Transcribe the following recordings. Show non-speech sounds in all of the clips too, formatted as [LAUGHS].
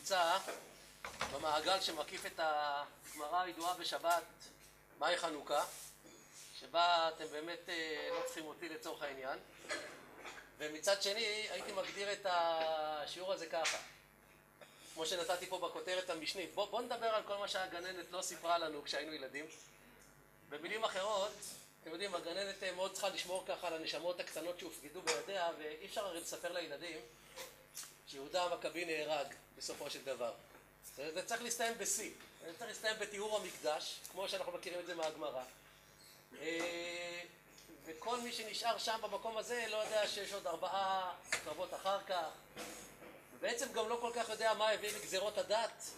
נמצא במעגל שמקיף את הגמרא הידועה בשבת, מהי חנוכה, שבה אתם באמת לא צריכים אותי לצורך העניין, ומצד שני הייתי מגדיר את השיעור הזה ככה, כמו שנתתי פה בכותרת המשנית. בואו בוא נדבר על כל מה שהגננת לא סיפרה לנו כשהיינו ילדים. במילים אחרות, אתם יודעים, הגננת מאוד צריכה לשמור ככה על הנשמות הקטנות שהופקדו בידיה, ואי אפשר הרי לספר לילדים שיהודה המכבי נהרג בסופו של דבר. זה צריך להסתיים בשיא, זה צריך להסתיים בתיאור המקדש, כמו שאנחנו מכירים את זה מהגמרא. וכל מי שנשאר שם במקום הזה לא יודע שיש עוד ארבעה קרבות אחר כך, ובעצם גם לא כל כך יודע מה הביא לגזירות הדת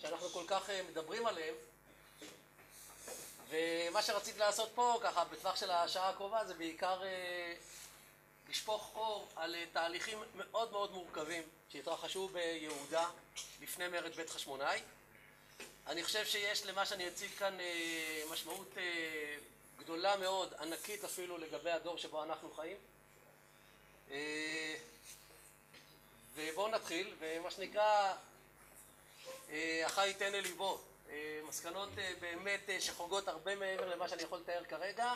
שאנחנו כל כך מדברים עליהן. ומה שרציתי לעשות פה, ככה, בטווח של השעה הקרובה, זה בעיקר לשפוך אור על תהליכים מאוד מאוד מורכבים שהתרחשו ביהודה לפני מרד בית חשמונאי. אני חושב שיש למה שאני אציג כאן משמעות גדולה מאוד, ענקית אפילו, לגבי הדור שבו אנחנו חיים. ובואו נתחיל, ומה שנקרא, החי ייתן אל ליבו. מסקנות באמת שחורגות הרבה מעבר למה שאני יכול לתאר כרגע,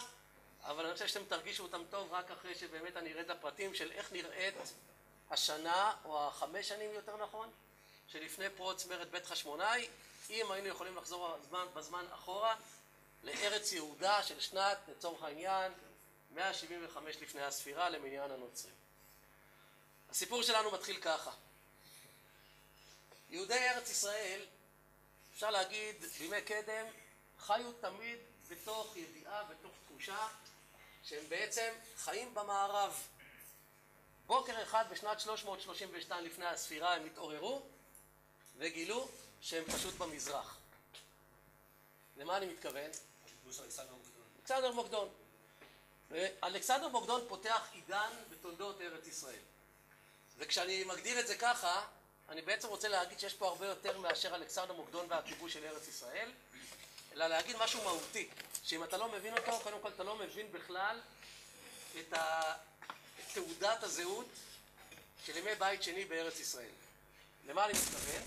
אבל אני חושב שאתם תרגישו אותם טוב רק אחרי שבאמת אני ארד לפרטים של איך נראית השנה, או החמש שנים יותר נכון, שלפני פרוץ מרד בית חשמונאי, אם היינו יכולים לחזור בזמן אחורה לארץ יהודה של שנת, לצורך העניין, 175 לפני הספירה למניין הנוצרים. הסיפור שלנו מתחיל ככה. יהודי ארץ ישראל, אפשר להגיד, בימי קדם, חיו תמיד בתוך ידיעה, בתוך תחושה, שהם בעצם חיים במערב. בוקר אחד בשנת 332 לפני הספירה הם התעוררו וגילו שהם פשוט במזרח. למה אני מתכוון? אלכסנדר מוקדון. ואלכסנדר מוקדון פותח עידן בתולדות ארץ ישראל. וכשאני מגדיר את זה ככה, אני בעצם רוצה להגיד שיש פה הרבה יותר מאשר אלכסנדר מוקדון והכיבוש של ארץ ישראל, אלא להגיד משהו מהותי, שאם אתה לא מבין אותו, קודם כל אתה לא מבין בכלל את תעודת הזהות של ימי בית שני בארץ ישראל. למה אני מתכוון?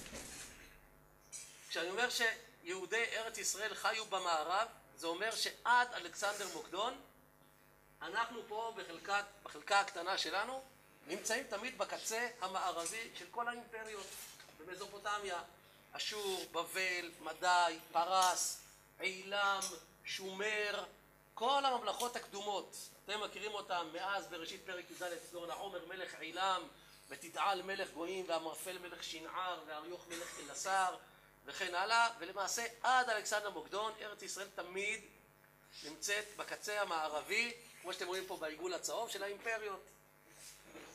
כשאני אומר שיהודי ארץ ישראל חיו במערב, זה אומר שעד אלכסנדר מוקדון, אנחנו פה בחלקת, בחלקה הקטנה שלנו, נמצאים תמיד בקצה המערבי של כל האימפריות במזופוטמיה, אשור, בבל, מדי, פרס, עילם, שומר, כל הממלכות הקדומות, אתם מכירים אותם מאז בראשית פרק י"ד אצלו נעומר מלך עילם ותדעל מלך גויים והמרפל מלך שנער ואריוך מלך אלעשר וכן הלאה. ולמעשה עד אלכסנדר מוקדון ארץ ישראל תמיד נמצאת בקצה המערבי כמו שאתם רואים פה בעיגול הצהוב של האימפריות.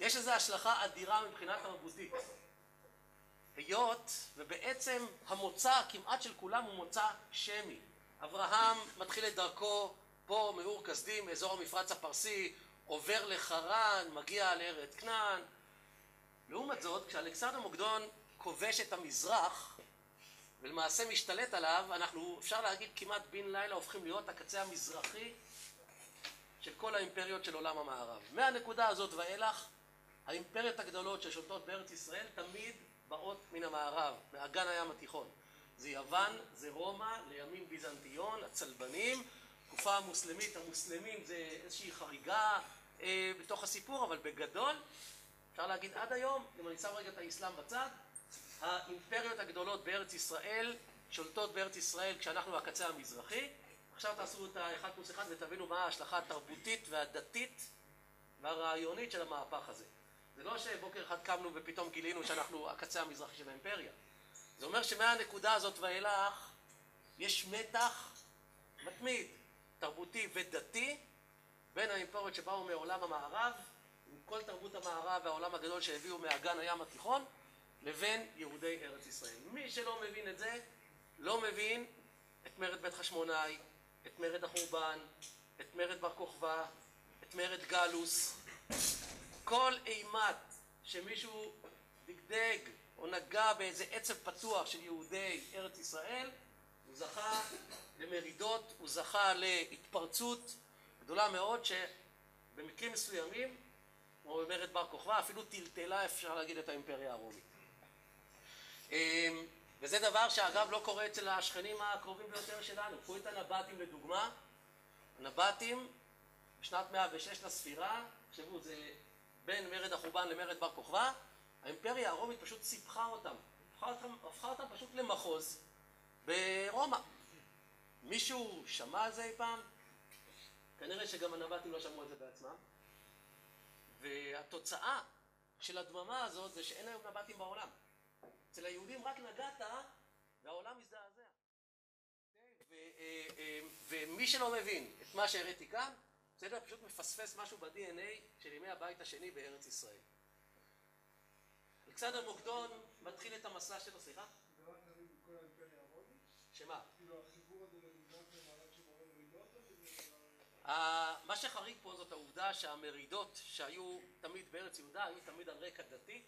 יש לזה השלכה אדירה מבחינה תרבותית היות ובעצם המוצא כמעט של כולם הוא מוצא שמי אברהם מתחיל את דרכו פה מאור כסדים מאזור המפרץ הפרסי עובר לחרן מגיע לארץ כנען. לעומת זאת כשאלכסנדר מוקדון כובש את המזרח ולמעשה משתלט עליו אנחנו אפשר להגיד כמעט בן לילה הופכים להיות הקצה המזרחי של כל האימפריות של עולם המערב. מהנקודה הזאת ואילך האימפריות הגדולות ששולטות בארץ ישראל תמיד באות מן המערב מאגן הים התיכון זה יוון, זה רומא, לימים ביזנטיון, הצלבנים. תקופה המוסלמית, המוסלמים זה איזושהי חריגה אה, בתוך הסיפור אבל בגדול אפשר להגיד עד היום אם אני שם רגע את האסלאם בצד האימפריות הגדולות בארץ ישראל שולטות בארץ ישראל כשאנחנו בקצה המזרחי. עכשיו תעשו את האחד פלוס אחד ותבינו מה ההשלכה התרבותית והדתית והרעיונית של המהפך הזה. זה לא שבוקר אחד קמנו ופתאום גילינו שאנחנו הקצה המזרחי של האימפריה זה אומר שמהנקודה הזאת ואילך יש מתח מתמיד, תרבותי ודתי בין האימפריות שבאו מעולם המערב עם כל תרבות המערב והעולם הגדול שהביאו מאגן הים התיכון לבין יהודי ארץ ישראל. מי שלא מבין את זה לא מבין את מרד בית חשמונאי, את מרד החורבן, את מרד בר כוכבא, את מרד גלוס כל אימת שמישהו דגדג או נגע באיזה עצב פתוח של יהודי ארץ ישראל הוא זכה למרידות, הוא זכה להתפרצות גדולה מאוד שבמקרים מסוימים כמו במרד בר כוכבא אפילו טלטלה אפשר להגיד את האימפריה הרומית אמ, וזה דבר שאגב לא קורה אצל השכנים הקרובים ביותר שלנו. קחו את הנבטים לדוגמה. הנבטים בשנת 106 לספירה, תחשבו זה בין מרד החורבן למרד בר כוכבא, האימפריה הרומית פשוט סיפחה אותם, הפכה אותם, הפכה אותם פשוט למחוז ברומא. מישהו שמע על זה אי פעם? כנראה שגם הנבטים לא שמעו על זה בעצמם. והתוצאה של הדממה הזאת זה שאין היום נבטים בעולם. אצל היהודים רק נגעת והעולם. אוקיי? אה, אה, ומי שלא מבין את מה שהראיתי כאן, בסדר? פשוט מפספס משהו ב-DNA של ימי הבית השני בארץ ישראל. אלכסנדר מוקדון מתחיל את המסע שלו, סליחה? שמה? כאילו הזה מה שחריג פה זאת העובדה שהמרידות שהיו תמיד בארץ יהודה היו תמיד על רקע דתי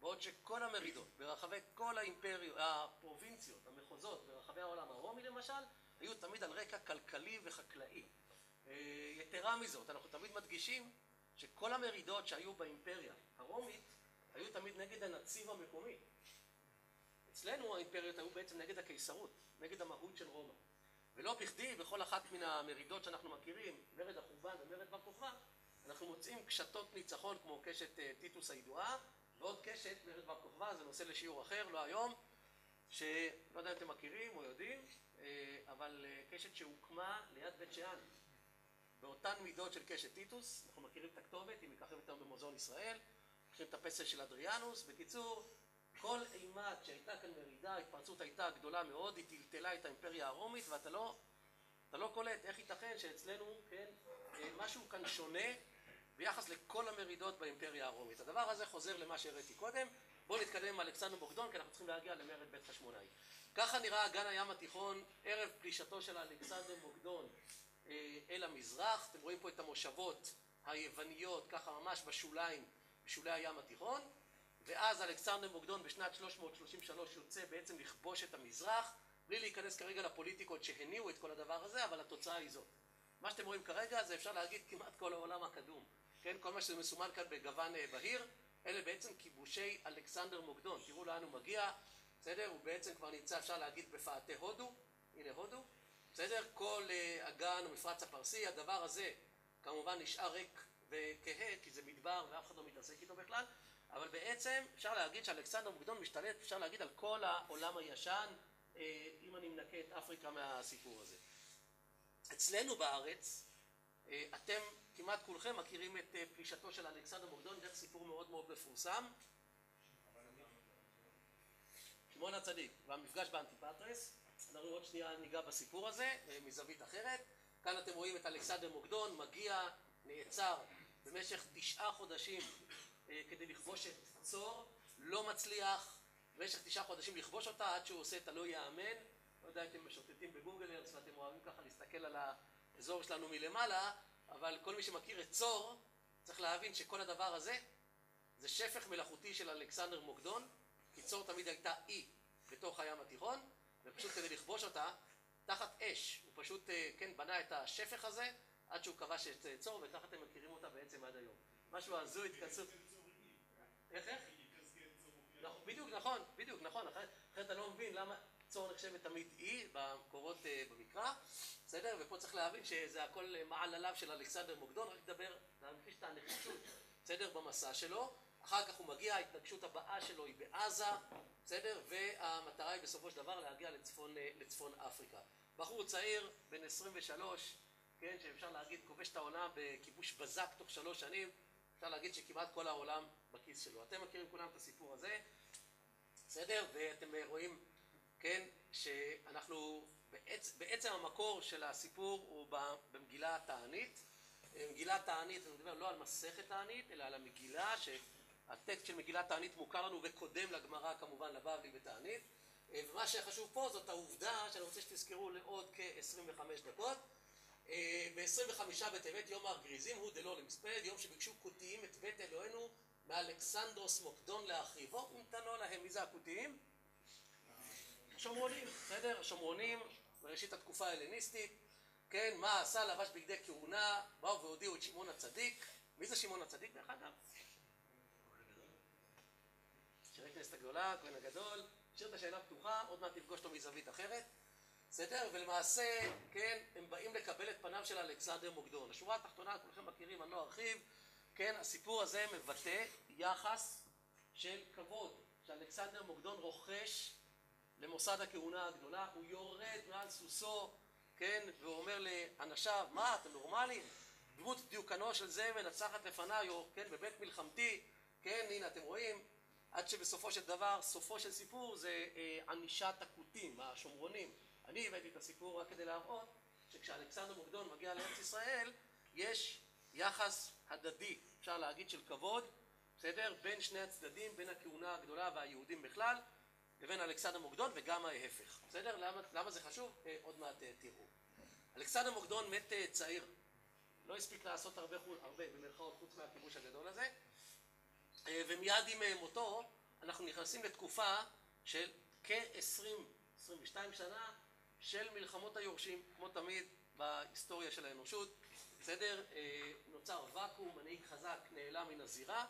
בעוד שכל המרידות ברחבי כל האימפריות, הפרובינציות, המחוזות ברחבי העולם הרומי למשל היו תמיד על רקע כלכלי וחקלאי. אה, יתרה מזאת, אנחנו תמיד מדגישים שכל המרידות שהיו באימפריה הרומית היו תמיד נגד הנציב המקומי. אצלנו האימפריות היו בעצם נגד הקיסרות, נגד המהות של רומא. ולא בכדי בכל אחת מן המרידות שאנחנו מכירים, מרד החורבן ומרד בר כוכבא, אנחנו מוצאים קשתות ניצחון כמו קשת אה, טיטוס הידועה, ועוד קשת, מרד בר כוכבא, זה נושא לשיעור אחר, לא היום, שלא יודע אם אתם מכירים או יודעים, אה, אבל אה, קשת שהוקמה ליד בית שאן. באותן מידות של קשת טיטוס, אנחנו מכירים את הכתובת, היא מככבת היום במוזיאון ישראל, מכירים את הפסל של אדריאנוס, בקיצור, כל אימת שהייתה כאן מרידה, ההתפרצות הייתה גדולה מאוד, היא טלטלה את האימפריה הרומית, ואתה לא, אתה לא קולט איך ייתכן שאצלנו, כן, אה, משהו כאן שונה ביחס לכל המרידות באימפריה הרומית. הדבר הזה חוזר למה שהראיתי קודם. בואו נתקדם עם אלכסנדר מוקדון, כי אנחנו צריכים להגיע למרד בית חשמונאי. ככה נראה אגן הים התיכון ערב פלישתו של אלכסנדר מוקדון אה, אל המזרח. אתם רואים פה את המושבות היווניות, ככה ממש בשוליים, בשולי הים התיכון. ואז אלכסנדר מוקדון בשנת 333 יוצא בעצם לכבוש את המזרח, בלי להיכנס כרגע לפוליטיקות שהניעו את כל הדבר הזה, אבל התוצאה היא זאת. מה שאתם רואים כרגע זה אפשר להגיד כמעט כל העולם הקדום. כן, כל מה שזה מסומן כאן בגוון אה, בהיר, אלה בעצם כיבושי אלכסנדר מוקדון. תראו לאן הוא מגיע, בסדר? הוא בעצם כבר נמצא, אפשר להגיד, בפאתי הודו. הנה הודו. בסדר? כל אגן ומפרץ הפרסי, הדבר הזה כמובן נשאר ריק וכהה, כי זה מדבר ואף אחד לא מתעסק איתו בכלל. אבל בעצם אפשר להגיד שאלכסנדר מוקדון משתלט, אפשר להגיד על כל העולם הישן, אה, אם אני מנקה את אפריקה מהסיפור הזה. אצלנו בארץ, אה, אתם כמעט כולכם מכירים את אה, פלישתו של אלכסנדר מוקדון דרך סיפור מאוד מאוד מפורסם. שמעון הצדיק והמפגש באנטיפטרס, אנחנו עוד שנייה ניגע בסיפור הזה מזווית אחרת. כאן אתם רואים את אלכסנדר מוקדון מגיע, נעצר במשך תשעה חודשים אה, כדי לכבוש את צור, לא מצליח במשך תשעה חודשים לכבוש אותה עד שהוא עושה את הלא יאמן. לא יודע אם אתם משוטטים בגוגל ארץ ואתם אוהבים ככה להסתכל על האזור שלנו מלמעלה, אבל כל מי שמכיר את צור צריך להבין שכל הדבר הזה זה שפך מלאכותי של אלכסנדר מוקדון, כי צור תמיד הייתה אי בתוך הים התיכון, ופשוט כדי לכבוש אותה, תחת אש, הוא פשוט, אה, כן, בנה את השפך הזה עד שהוא כבש את צור, וככה אתם אותה בעצם עד היום. משהו הזוי, התכנסות. איך איך? נכון, בדיוק נכון, בדיוק נכון, אחרת אתה לא מבין למה צור נחשבת תמיד אי במקורות אה, במקרא, בסדר? ופה צריך להבין שזה הכל מעל עליו של אלכסנדר מוקדון, רק לדבר, להמחיש את הנחישות, בסדר? במסע שלו, אחר כך הוא מגיע, ההתנגשות הבאה שלו היא בעזה, בסדר? והמטרה היא בסופו של דבר להגיע לצפון, אה, לצפון אפריקה. בחור צעיר, בן 23, כן, שאפשר להגיד כובש את העולם בכיבוש בזק תוך שלוש שנים, אפשר להגיד שכמעט כל העולם בכיס שלו. אתם מכירים כולם את הסיפור הזה, בסדר? ואתם רואים, כן, שאנחנו, בעצ, בעצם המקור של הסיפור הוא במגילה התענית. מגילה תענית, אני מדבר לא על מסכת תענית, אלא על המגילה, שהטקסט של מגילת תענית מוכר לנו וקודם לגמרא כמובן לבבלי בתענית. ומה שחשוב פה זאת העובדה שאני רוצה שתזכרו לעוד כ-25 דקות. ב-25 בטבת יום הגריזים הוא דלא למספד, יום שביקשו כותיים את בית אלוהינו מאלכסנדרוס מוקדון להחריבו, ונתנו להם. מי זה הכותיים? השומרונים, בסדר? השומרונים בראשית התקופה ההלניסטית, כן, מה עשה לבש בגדי כהונה, באו והודיעו את שמעון הצדיק. מי זה שמעון הצדיק דרך אגב? שירי כנסת הגדולה, הכהן הגדול, נשאיר את השאלה פתוחה, עוד מעט נפגוש אותו מזווית אחרת. בסדר? ולמעשה, כן, הם באים לקבל את פניו של אלכסנדר מוקדון. השורה התחתונה, כולכם מכירים, אני לא ארחיב, כן, הסיפור הזה מבטא יחס של כבוד שאלכסנדר מוקדון רוכש למוסד הכהונה הגדולה, הוא יורד מעל סוסו, כן, והוא אומר לאנשיו, מה, אתם נורמלים? דמות דיוקנו של זה מנצחת לפניי, או כן, בבית מלחמתי, כן, הנה אתם רואים, עד שבסופו של דבר, סופו של סיפור זה אה, ענישת הכותים, השומרונים. אני הבאתי את הסיפור רק כדי להראות שכשאלכסנדר מוקדון מגיע לארץ ישראל, יש יחס הדדי, אפשר להגיד של כבוד, בסדר? בין שני הצדדים, בין הכהונה הגדולה והיהודים בכלל, לבין אלכסנדר מוקדון וגם ההפך. בסדר? למה, למה זה חשוב? אה, עוד מעט אה, תראו. אלכסנדר מוקדון מת אה, צעיר. לא הספיק לעשות הרבה, הרבה במרכאות חוץ מהכיבוש הגדול הזה. אה, ומיד עם אה, מותו אנחנו נכנסים לתקופה של כ-20-22 שנה של מלחמות היורשים, כמו תמיד בהיסטוריה של האנושות. בסדר? אה, נוצר ואקום, מנהיג חזק נעלם מן הזירה,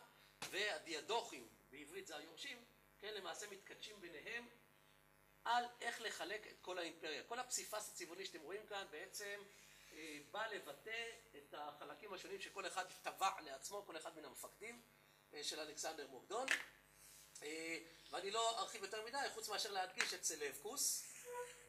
והדיאדוכים, בעברית זה היורשים, כן, למעשה מתקדשים ביניהם על איך לחלק את כל האימפריה. כל הפסיפס הצבעוני שאתם רואים כאן בעצם אה, בא לבטא את החלקים השונים שכל אחד טבע לעצמו, כל אחד מן המפקדים אה, של אלכסנדר מוקדון. ואני לא ארחיב יותר מדי, חוץ מאשר להדגיש את סלבקוס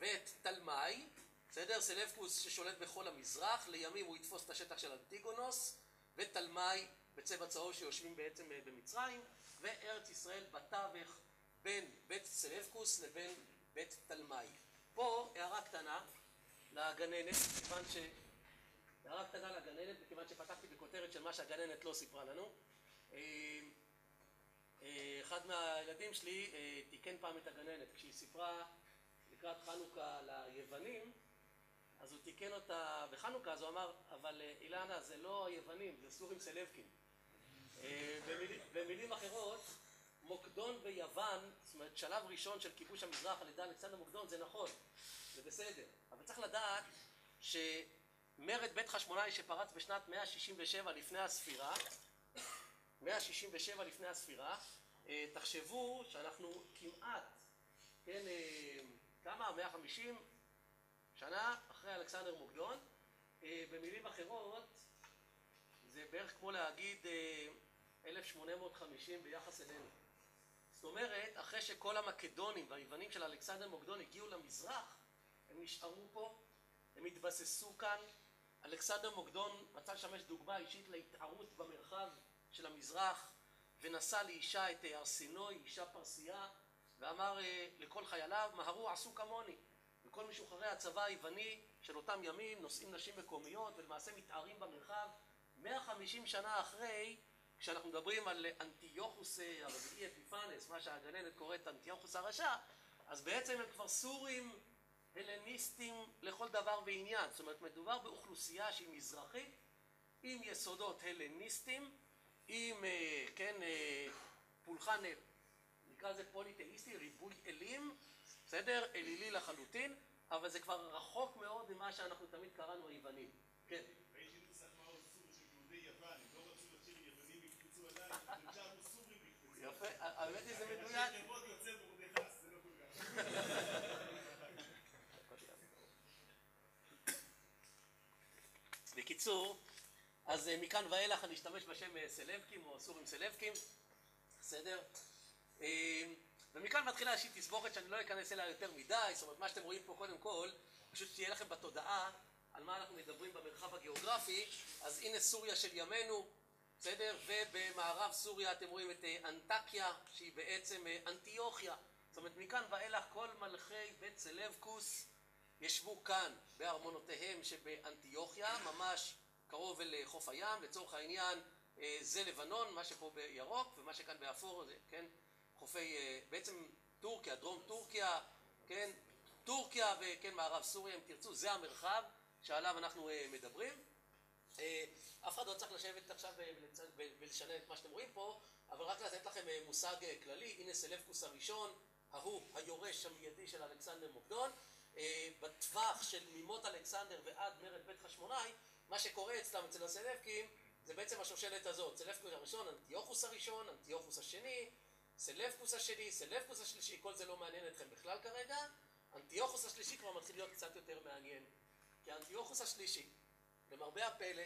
ואת תלמי, בסדר? סלבקוס ששולט בכל המזרח, לימים הוא יתפוס את השטח של אנטיגונוס, ותלמי בצבע צהוב שיושבים בעצם במצרים, וארץ ישראל בתווך בין בית סלבקוס לבין בית תלמי. פה הערה קטנה לגננת, מכיוון ש... הערה קטנה לגננת, מכיוון שפתחתי בכותרת של מה שהגננת לא סיפרה לנו. אחד מהילדים שלי תיקן פעם את הגננת, כשהיא סיפרה לקראת חנוכה ליוונים, אז הוא תיקן אותה בחנוכה, אז הוא אמר, אבל אילנה, זה לא היוונים, זה סורים סלבקים. במילים אחרות, מוקדון ביוון, זאת אומרת שלב ראשון של כיבוש המזרח על ידי אלכסנדר מוקדון, זה נכון, זה בסדר. אבל צריך לדעת שמרד בית חשמונאי שפרץ בשנת 167 לפני הספירה, 167 לפני הספירה, תחשבו שאנחנו כמעט, כן, כמה? 150 שנה אחרי אלכסנדר מוקדון. במילים אחרות, זה בערך כמו להגיד 1850 ביחס אלינו. זאת אומרת, אחרי שכל המקדונים והיוונים של אלכסנדר מוקדון הגיעו למזרח, הם נשארו פה, הם התבססו כאן. אלכסנדר מוקדון רצה לשמש דוגמה אישית להתערות במרחב של המזרח, ונשא לאישה את ארסינוי, אישה פרסייה, ואמר לכל חייליו, מהרו עשו כמוני. וכל משוחררי הצבא היווני של אותם ימים נושאים נשים מקומיות ולמעשה מתערים במרחב. 150 שנה אחרי, כשאנחנו מדברים על אנטיוכוס הרביעי אפיפנס, מה שהגננת קוראת אנטיוכוס הרשע, אז בעצם הם כבר סורים הלניסטים לכל דבר ועניין. זאת אומרת, מדובר באוכלוסייה שהיא מזרחית, עם יסודות הלניסטים, עם, כן, פולחן, נקרא לזה פוליטאיסטי, ריבוי אלים, בסדר? אלילי לחלוטין, אבל זה כבר רחוק מאוד ממה שאנחנו תמיד קראנו היוונים. כן. ראיתי נוסח מה עשו של יהודי יוון, הם לא רצו לשיר יוונים יקפצו עליי, הם שרו סורים יקפצו. יפה, האמת היא זה מדויק. לא. בקיצור, אז מכאן ואילך אני אשתמש בשם סלבקים או סורים סלבקים, בסדר? ומכאן מתחילה איזושהי תסבוכת שאני לא אכנס אליה יותר מדי, זאת אומרת מה שאתם רואים פה קודם כל, פשוט שתהיה לכם בתודעה על מה אנחנו מדברים במרחב הגיאוגרפי, אז הנה סוריה של ימינו, בסדר? ובמערב סוריה אתם רואים את אנטקיה, שהיא בעצם אנטיוכיה. זאת אומרת מכאן ואילך כל מלכי בית סלבקוס ישבו כאן בארמונותיהם שבאנטיוכיה, ממש קרוב אל חוף הים, לצורך העניין זה לבנון, מה שפה בירוק, ומה שכאן באפור כן? חופי, בעצם טורקיה, דרום טורקיה, כן, טורקיה וכן מערב סוריה אם תרצו, זה המרחב שעליו אנחנו מדברים. אף אחד לא צריך לשבת עכשיו ולשנן את מה שאתם רואים פה, אבל רק לתת לכם מושג כללי, הנה סלבקוס הראשון, ההוא היורש המיידי של אלכסנדר מוקדון, בטווח של מימות אלכסנדר ועד מרד בית חשמונאי, מה שקורה אצלם אצל הסלבקים זה בעצם השושלת הזאת, סלבקוס הראשון, אנטיוכוס הראשון, אנטיוכוס השני סלבקוס השני, סלבקוס השלישי, כל זה לא מעניין אתכם בכלל כרגע. אנטיוכוס השלישי כבר מתחיל להיות קצת יותר מעניין. כי אנטיוכוס השלישי, למרבה הפלא,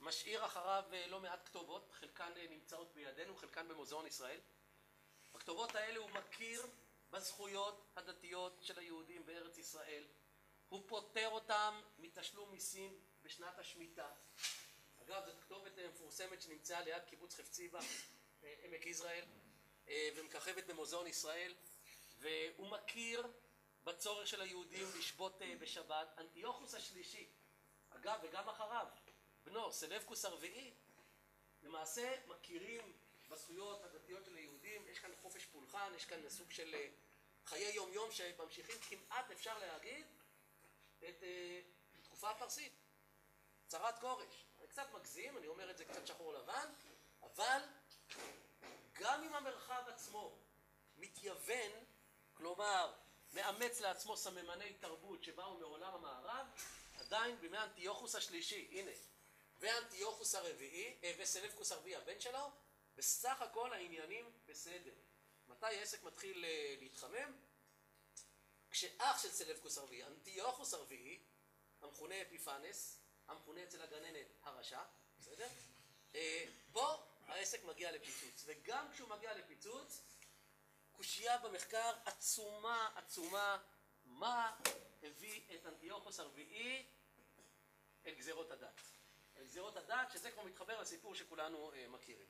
משאיר אחריו אה, לא מעט כתובות, חלקן אה, נמצאות בידינו, חלקן במוזיאון ישראל. בכתובות האלה הוא מכיר בזכויות הדתיות של היהודים בארץ ישראל. הוא פוטר אותם מתשלום מיסים בשנת השמיטה. אגב, זו כתובת אה, מפורסמת שנמצאה ליד קיבוץ חפציבה, עמק יזרעאל, ומככבת במוזיאון ישראל, והוא מכיר בצורך של היהודים לשבות בשבת. אנטיוכוס השלישי, אגב, וגם אחריו, בנו, סלבקוס הרביעי, למעשה מכירים בזכויות הדתיות של היהודים, יש כאן חופש פולחן, יש כאן סוג של אה, חיי יום יום שממשיכים כמעט אפשר להגיד את אה, תקופה הפרסית, צרת כורש. אני קצת מגזים, אני אומר את זה קצת שחור לבן, אבל גם אם המרחב עצמו מתייוון, כלומר מאמץ לעצמו סממני תרבות שבאו מעולם המערב, עדיין בימי אנטיוכוס השלישי, הנה, ואנטיוכוס הרביעי, אה, וסלבקוס הרביעי הבן שלו, בסך הכל העניינים בסדר. מתי העסק מתחיל אה, להתחמם? כשאח של סלבקוס הרביעי, אנטיוכוס הרביעי, המכונה אפיפנס, המכונה אצל הגננת הרשע, בסדר? אה, פה העסק מגיע לפיצוץ, וגם כשהוא מגיע לפיצוץ, קושייה במחקר עצומה עצומה, מה הביא את אנטיוכוס הרביעי אל גזירות הדת. גזירות הדת, שזה כבר מתחבר לסיפור שכולנו אה, מכירים.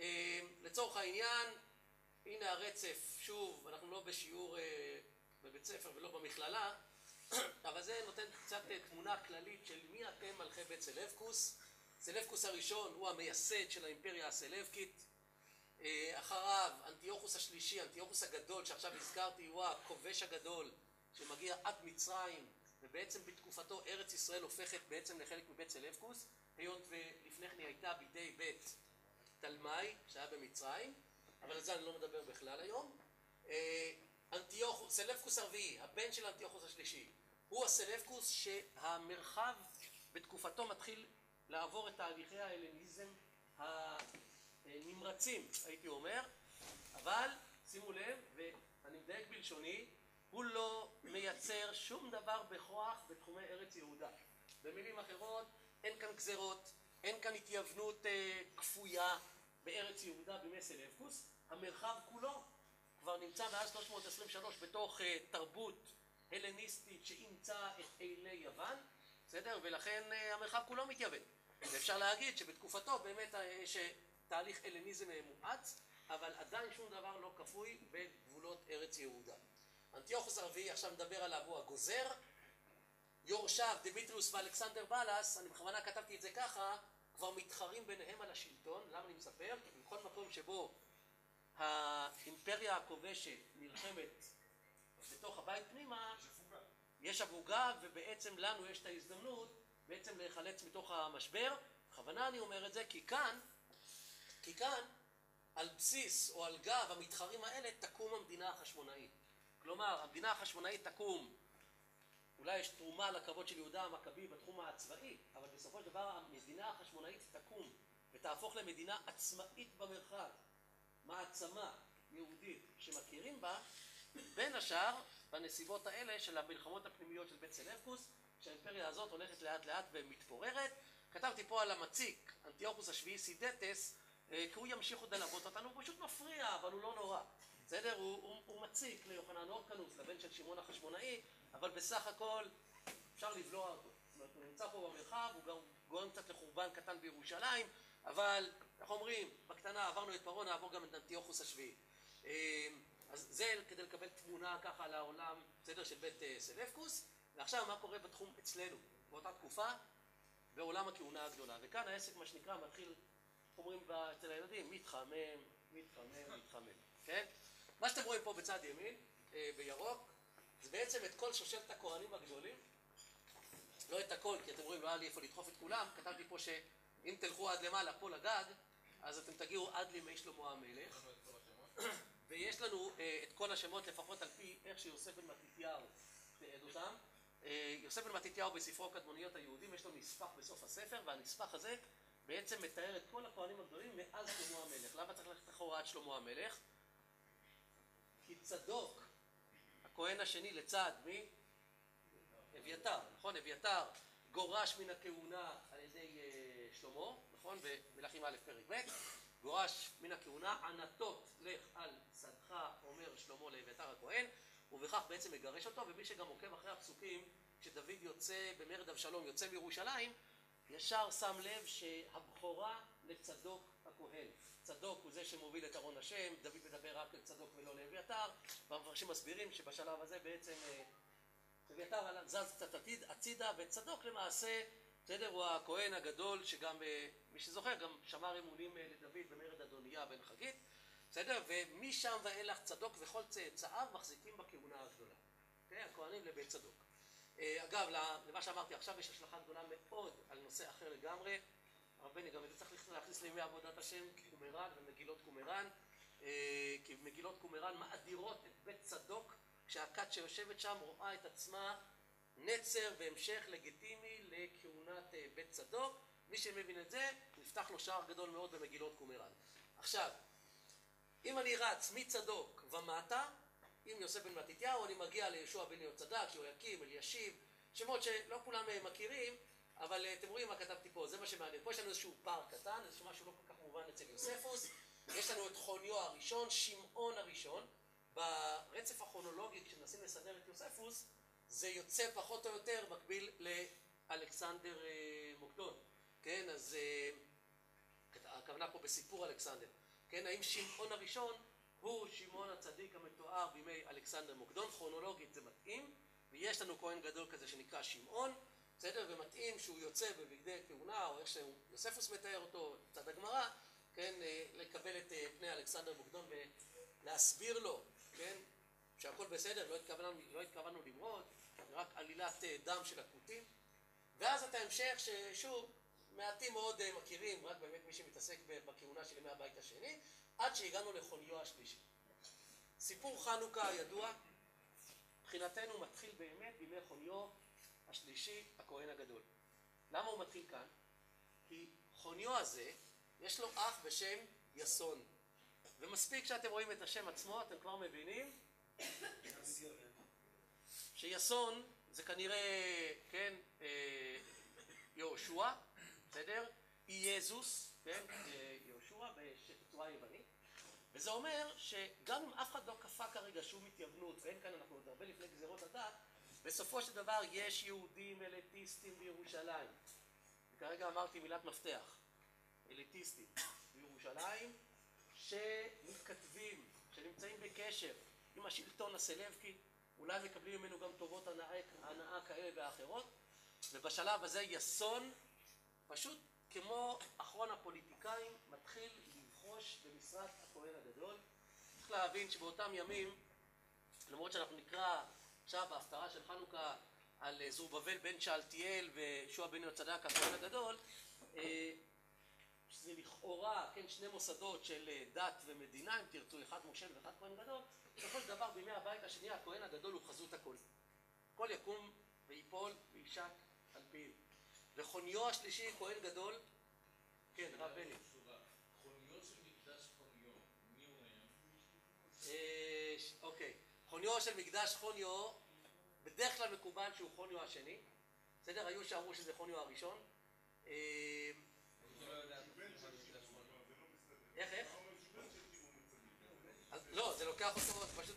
אה, לצורך העניין, הנה הרצף, שוב, אנחנו לא בשיעור אה, בבית ספר ולא במכללה, [COUGHS] אבל זה נותן קצת אה, תמונה כללית של מי אתם מלכי בית סלבקוס. הראשון הוא המייסד של האימפריה הסלבקית. אה, אחריו, אנטיוכוס השלישי, אנטיוכוס הגדול, שעכשיו הזכרתי, הוא הכובש הגדול, שמגיע עד מצרים, ובעצם בתקופתו ארץ ישראל הופכת בעצם לחלק מבית סלבקוס, היות ולפני כן היא הייתה בידי בית תלמי, שהיה במצרים, אבל על זה אני לא מדבר בכלל היום. אה, אנטיוכוס, סלבקוס הרביעי, הבן של אנטיוכוס השלישי, הוא הסלבקוס שהמרחב בתקופתו מתחיל לעבור את תהליכי ההלניזם הנמרצים, הייתי אומר, אבל שימו לב, ואני מדייק בלשוני, הוא לא מייצר שום דבר בכוח בתחומי ארץ יהודה. במילים אחרות, אין כאן גזרות, אין כאן התייוונות אה, כפויה בארץ יהודה בימי סלבקוס, המרחב כולו כבר נמצא מאז 323 בתוך אה, תרבות הלניסטית שאימצה את אילי יוון, בסדר? ולכן אה, המרחב כולו מתייוון. ואפשר להגיד שבתקופתו באמת אה, יש אה, תהליך הלניזם מואץ, אבל עדיין שום דבר לא כפוי בגבולות ארץ יהודה. אנטיוכוס הרביעי, עכשיו נדבר עליו, הוא הגוזר. יורשיו, דמיטריוס ואלכסנדר בלס, אני בכוונה כתבתי את זה ככה, כבר מתחרים ביניהם על השלטון. למה אני מספר? כי בכל מקום שבו האימפריה הכובשת נלחמת בתוך הבית פנימה, יש הפוגה, ובעצם לנו יש את ההזדמנות בעצם להיחלץ מתוך המשבר. בכוונה אני אומר את זה, כי כאן, כי כאן, על בסיס או על גב המתחרים האלה, תקום המדינה החשמונאית. כלומר, המדינה החשמונאית תקום, אולי יש תרומה לכבוד של יהודה המכבי בתחום הצבאי, אבל בסופו של דבר המדינה החשמונאית תקום ותהפוך למדינה עצמאית במרחב, מעצמה יהודית שמכירים בה, בין השאר בנסיבות האלה של המלחמות הפנימיות של בית סלבקוס, שהאימפריה הזאת הולכת לאט לאט ומתפוררת. כתבתי פה על המציק, אנטיוכוס השביעי סידטס, אה, כי הוא ימשיך עוד ללוות אותנו, הוא פשוט מפריע, אבל הוא לא נורא. בסדר? הוא, הוא, הוא מציק ליוחנן אורקנוס, לבן של שמעון החשמונאי, אבל בסך הכל אפשר לבלוע אותו. זאת אומרת, הוא נמצא פה במרחב, הוא גם גורם קצת לחורבן קטן בירושלים, אבל, איך אומרים, בקטנה עברנו את פרעה, נעבור גם את אנטיוכוס השביעי. אה, אז זה כדי לקבל תמונה ככה על העולם, בסדר, של בית אה, סלפקוס. ועכשיו מה קורה בתחום אצלנו, באותה תקופה, בעולם הכהונה הגדולה. וכאן העסק, מה שנקרא, מתחיל, אומרים אצל הילדים, מתחמם, מתחמם, מתחמם, כן? מה שאתם רואים פה בצד ימין, אה, בירוק, זה בעצם את כל שושלת הכהנים הגדולים. לא את הכל, כי אתם רואים, לא היה לי איפה לדחוף את כולם. כתבתי פה שאם תלכו עד למעלה, פה לגג, אז אתם תגיעו עד לימי שלמה המלך. [COUGHS] ויש לנו אה, את כל השמות, לפחות על פי איך שיוסף בן מתתיהו תיעד אותם. אה, יוסף בן מתתיהו בספרו קדמוניות היהודים, יש לו נספח בסוף הספר, והנספח הזה בעצם מתאר את כל הכהנים הגדולים מאז שלמה המלך. למה צריך ללכת אחורה עד שלמה המלך? כי צדוק, הכהן השני לצד מי? אביתר, נכון? אביתר גורש מן הכהונה על ידי אה, שלמה, נכון? במלכים א' פרק ב', גורש מן הכהונה, ענתות לך על שדך, אומר שלמה לאביתר הכהן, ובכך בעצם מגרש אותו, ומי שגם עוקב אחרי הפסוקים, כשדוד יוצא במרד אבשלום, יוצא מירושלים, ישר שם לב שהבכורה לצדוק הכהן. צדוק הוא זה שמוביל את ארון השם, דוד מדבר רק לצדוק ולא לאביתר, והמפרשים מסבירים שבשלב הזה בעצם אה, אביתר זז קצת עתיד, הצידה, וצדוק למעשה, בסדר, הוא הכהן הגדול, שגם, אה, מי שזוכר, גם שמר אמונים אה, לדוד במרד אדוניה בן חגית, בסדר? ומשם ואילך צדוק וכל צאצאיו מחזיקים בכהונה הגדולה. כן, הכהנים לבית צדוק. אה, אגב, למה שאמרתי עכשיו יש השלכה גדולה מאוד על נושא אחר לגמרי. הרב בני, גם את זה צריך להכניס לימי עבודת השם, קומראן ומגילות קומראן, כי מגילות קומראן מאדירות את בית צדוק כשהכת שיושבת שם רואה את עצמה נצר והמשך לגיטימי לכהונת אה, בית צדוק. מי שמבין את זה, נפתח לו שער גדול מאוד במגילות קומראן. עכשיו, אם אני רץ מצדוק ומטה, עם יוסף בן מתתיהו, אני מגיע ליהושע בן יהוצדק, יהויקים, אלישיב, שמות שלא כולם אה, מכירים, אבל אה, אתם רואים מה כתבתי פה, זה מה שמעניין. פה יש לנו איזשהו פער קטן, איזשהו משהו לא כל כך מובן אצל יוספוס. יש לנו את חוניו הראשון, שמעון הראשון. ברצף הכרונולוגי, כשמנסים לסדר את יוספוס, זה יוצא פחות או יותר מקביל לאלכסנדר אה, מוקדון, כן? אז הכוונה פה בסיפור אלכסנדר, כן? האם שמעון הראשון הוא שמעון הצדיק המתואר בימי אלכסנדר מוקדון, כרונולוגית זה מתאים, ויש לנו כהן גדול כזה שנקרא שמעון, בסדר? ומתאים שהוא יוצא בבגדי כהונה, או איך שיוספוס מתאר אותו, צד הגמרא, כן? אה, לקבל את פני אלכסנדר מוקדון ולהסביר לו כן? שהכל בסדר, לא התכוונו, לא התכוונו למרוד, רק עלילת אה, דם של הכותים. ואז את ההמשך ששוב, מעטים מאוד אה, מכירים, רק באמת מי שמתעסק בכהונה של ימי הבית השני, עד שהגענו לחוליו השלישי. סיפור חנוכה הידוע, מבחינתנו מתחיל באמת בימי חוניו השלישי, הכהן הגדול. למה הוא מתחיל כאן? כי חוניו הזה, יש לו אח בשם יסון. ומספיק שאתם רואים את השם עצמו, אתם כבר מבינים שיסון זה כנראה, כן, אה, יהושע, בסדר? יזוס, כן, יהושע בצורה יוונית. וזה אומר שגם אם אף אחד לא כפה כרגע שום התייוונות, ואין כאן, אנחנו עוד הרבה לפני גזירות הדת, בסופו של דבר יש יהודים אליטיסטים בירושלים. וכרגע אמרתי מילת מפתח, אליטיסטים בירושלים, שמתכתבים, שנמצאים בקשר עם השלטון הסלבקי, אולי מקבלים ממנו גם טובות הנאה, הנאה כאלה ואחרות, ובשלב הזה יסון, פשוט כמו אחרון הפוליטיקאים, מתחיל לבחוש במשרת הכהן הגדול. צריך להבין שבאותם ימים, למרות שאנחנו נקרא עכשיו בהפטרה של חנוכה על זרובבל בן שאלתיאל וישוע בן יוצדק הכהן הגדול, אה, שזה לכאורה, כן, שני מוסדות של אה, דת ומדינה, אם תרצו, אחד מושל ואחד כהן גדול, בסופו של דבר בימי הבית השני הכהן הגדול הוא חזות הכל. הכל יקום ויפול וישק על פיו. וחוניו השלישי, כהן גדול, כן, רב בני. חוניו של מקדש חוניו, מי הוא היה? אה, אוקיי. חוניו של מקדש חוניו, בדרך כלל מקובל שהוא חוניו השני. בסדר? היו שאמרו שזה חוניו הראשון. אה, איך, איך? לא, זה לוקח אותו, פשוט,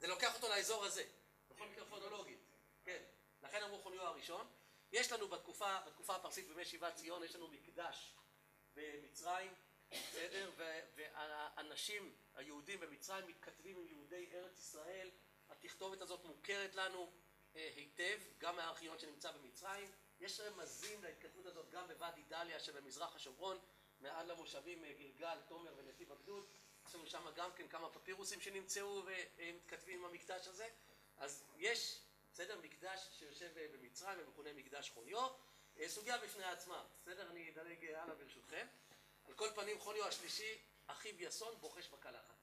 זה לוקח אותו לאזור הזה, בכל מקרה כרונולוגית, כן. לכן אמרו חוניו הראשון. יש לנו בתקופה, בתקופה הפרסית בימי שיבת ציון, יש לנו מקדש במצרים, בסדר? והאנשים, היהודים במצרים, מתכתבים עם יהודי ארץ ישראל. התכתובת הזאת מוכרת לנו אה, היטב, גם מהארכיון שנמצא במצרים. יש רמזים להתכתבות הזאת גם בוואדי דליה שבמזרח השומרון, מעל למושבים אה, גלגל, תומר ונתיב הגדוד. יש לנו שם גם כן כמה פפירוסים שנמצאו ומתכתבים עם המקדש הזה. אז יש, בסדר, מקדש שיושב אה, במצרים ומכונה מקדש חוניו. אה, סוגיה בפני עצמה, בסדר? אני אדלג הלאה ברשותכם. על כל פנים, חוניו השלישי, אחיו יסון, בוחש בקלחת.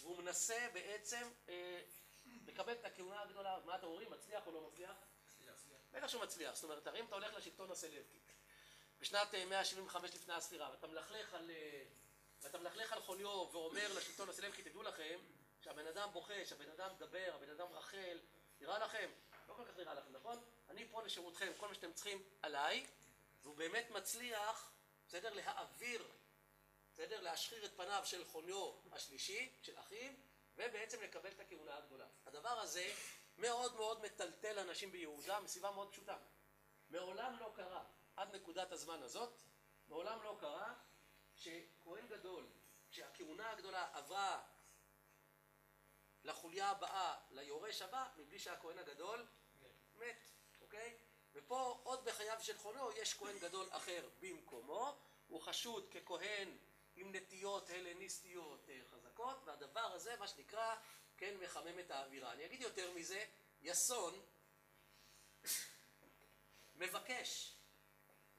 והוא מנסה בעצם אה, לקבל את הכהונה הגדולה. מה אתם אומרים, מצליח או לא מצליח? בטח שהוא מצליח. זאת אומרת, הרי אם אתה הולך לשלטון הסלבקי, בשנת 175 לפני הספירה, ואתה מלכלך על, ואתה מלכלך על חוניו ואומר לשלטון הסלבקי, תדעו לכם שהבן אדם בוכה, שהבן אדם מדבר, הבן אדם רחל, נראה לכם? לא כל כך נראה לכם, נכון? אני פה לשירותכם, כל מה שאתם צריכים עליי, והוא באמת מצליח, בסדר? להעביר, בסדר? להשחיר את פניו של חוניו השלישי, של אחיו, ובעצם לקבל את הכהונה הגדולה. הדבר הזה מאוד מאוד מטלטל אנשים ביהודה מסיבה מאוד פשוטה. מעולם לא קרה, עד נקודת הזמן הזאת, מעולם לא קרה שכהן גדול, כשהכהונה הגדולה עברה לחוליה הבאה, ליורש הבא, מבלי שהכהן הגדול מת, אוקיי? ופה עוד בחייו של חונו יש כהן גדול אחר במקומו, הוא חשוד ככהן עם נטיות הלניסטיות חזקות, והדבר הזה, מה שנקרא, כן, מחמם את האווירה. אני אגיד יותר מזה, יסון מבקש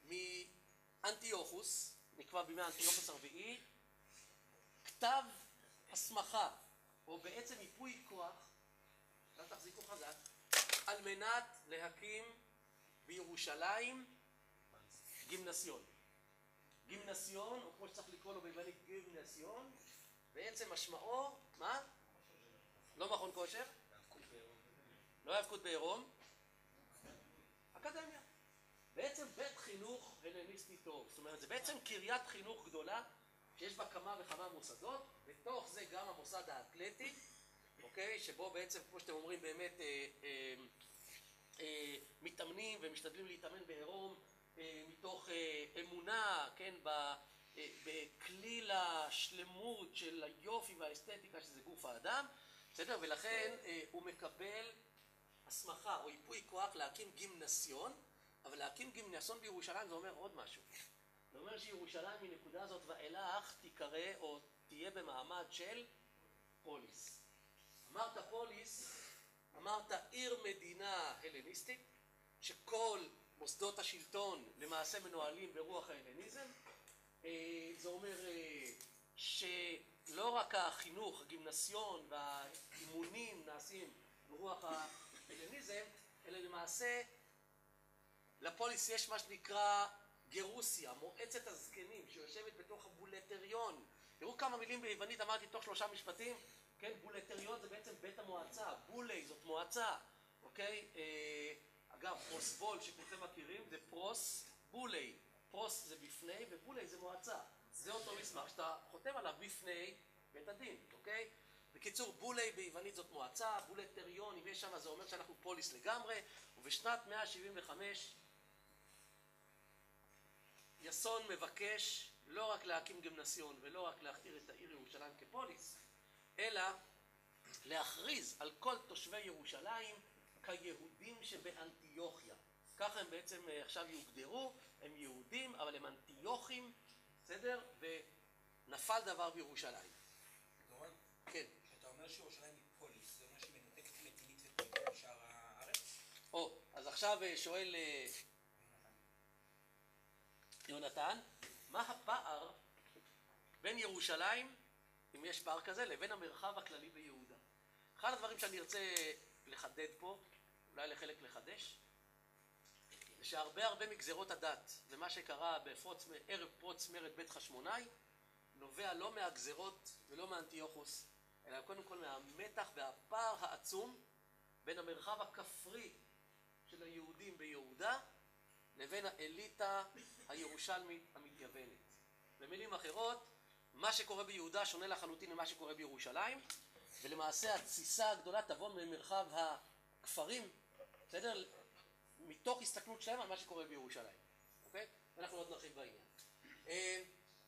מאנטיוכוס, נקבע בימי אנטיוכוס הרביעי, כתב הסמכה, או בעצם ייפוי כוח, אל תחזיקו חזק, על מנת להקים בירושלים גימנסיון. גימנסיון, או כמו שצריך לקרוא לו ביוונית גימנסיון, בעצם משמעו, מה? לא מכון כושר? לא היאבקות בעירום? אקדמיה. בעצם בית חינוך הלניסטי טוב. זאת אומרת, זה בעצם קריית חינוך גדולה, שיש בה כמה וכמה מוסדות, בתוך זה גם המוסד האתלטי, אוקיי? שבו בעצם, כמו שאתם אומרים, באמת אה, אה, אה, מתאמנים ומשתדלים להתאמן בעירום אה, מתוך אה, אמונה, כן, ב, אה, בכליל השלמות של היופי והאסתטיקה שזה גוף האדם, בסדר? ולכן אה, הוא מקבל הסמכה או ייפוי כוח להקים גימנסיון, אבל להקים גימנסיון בירושלים זה אומר עוד משהו. זה אומר שירושלים מנקודה הזאת ואילך תיקרא או תהיה במעמד של פוליס. אמרת פוליס, אמרת עיר מדינה הלניסטית, שכל מוסדות השלטון למעשה מנוהלים ברוח ההלניזם. אה, זה אומר אה, שלא רק החינוך, הגימנסיון והאימונים נעשים ברוח ההלניזם, אלא למעשה לפוליס יש מה שנקרא גרוסיה, מועצת הזקנים, שיושבת בתוך הבולטריון. תראו כמה מילים ביוונית אמרתי תוך שלושה משפטים, כן, בולטריון זה בעצם בית המועצה, בולי זאת מועצה, אוקיי? אה, אגב, פרוסבול שכולכם מכירים זה פרוס בולי, פרוס זה בפני ובולי זה מועצה. זה אותו מסמך שאתה חותם עליו בפני בית הדין, אוקיי? בקיצור, בולי ביוונית זאת מועצה, בולטריון, אם יש שם זה אומר שאנחנו פוליס לגמרי, ובשנת 175 יסון מבקש לא רק להקים גמנסיון ולא רק להכתיר את העיר ירושלים כפוליס, אלא להכריז על כל תושבי ירושלים כיהודים שבאנטיוכיה. ככה הם בעצם עכשיו יוגדרו, הם יהודים, אבל הם אנטיוכים, בסדר? ונפל דבר בירושלים. דורון, כן. כשאתה אומר שירושלים היא פוליס, זה אומר שהיא מנותקת מדינית ופוליטית משאר הארץ? או, אז עכשיו שואל אה, יונתן, מה הפער בין ירושלים, אם יש פער כזה, לבין המרחב הכללי ביהודה? אחד הדברים שאני ארצה לחדד פה, אולי לחלק לחדש, זה שהרבה הרבה מגזרות הדת ומה שקרה בפרוץ, ערב פרוץ מרד בית חשמונאי נובע לא מהגזרות ולא מאנטיוכוס, אלא קודם כל מהמתח והפער העצום בין המרחב הכפרי של היהודים ביהודה לבין האליטה הירושלמית המתייוונת. במילים אחרות, מה שקורה ביהודה שונה לחלוטין ממה שקורה בירושלים, ולמעשה התסיסה הגדולה תבוא ממרחב הכפרים, בסדר? מתוך הסתכלות שלהם על מה שקורה בירושלים, אוקיי? ואנחנו עוד נרחיב בעניין. אה,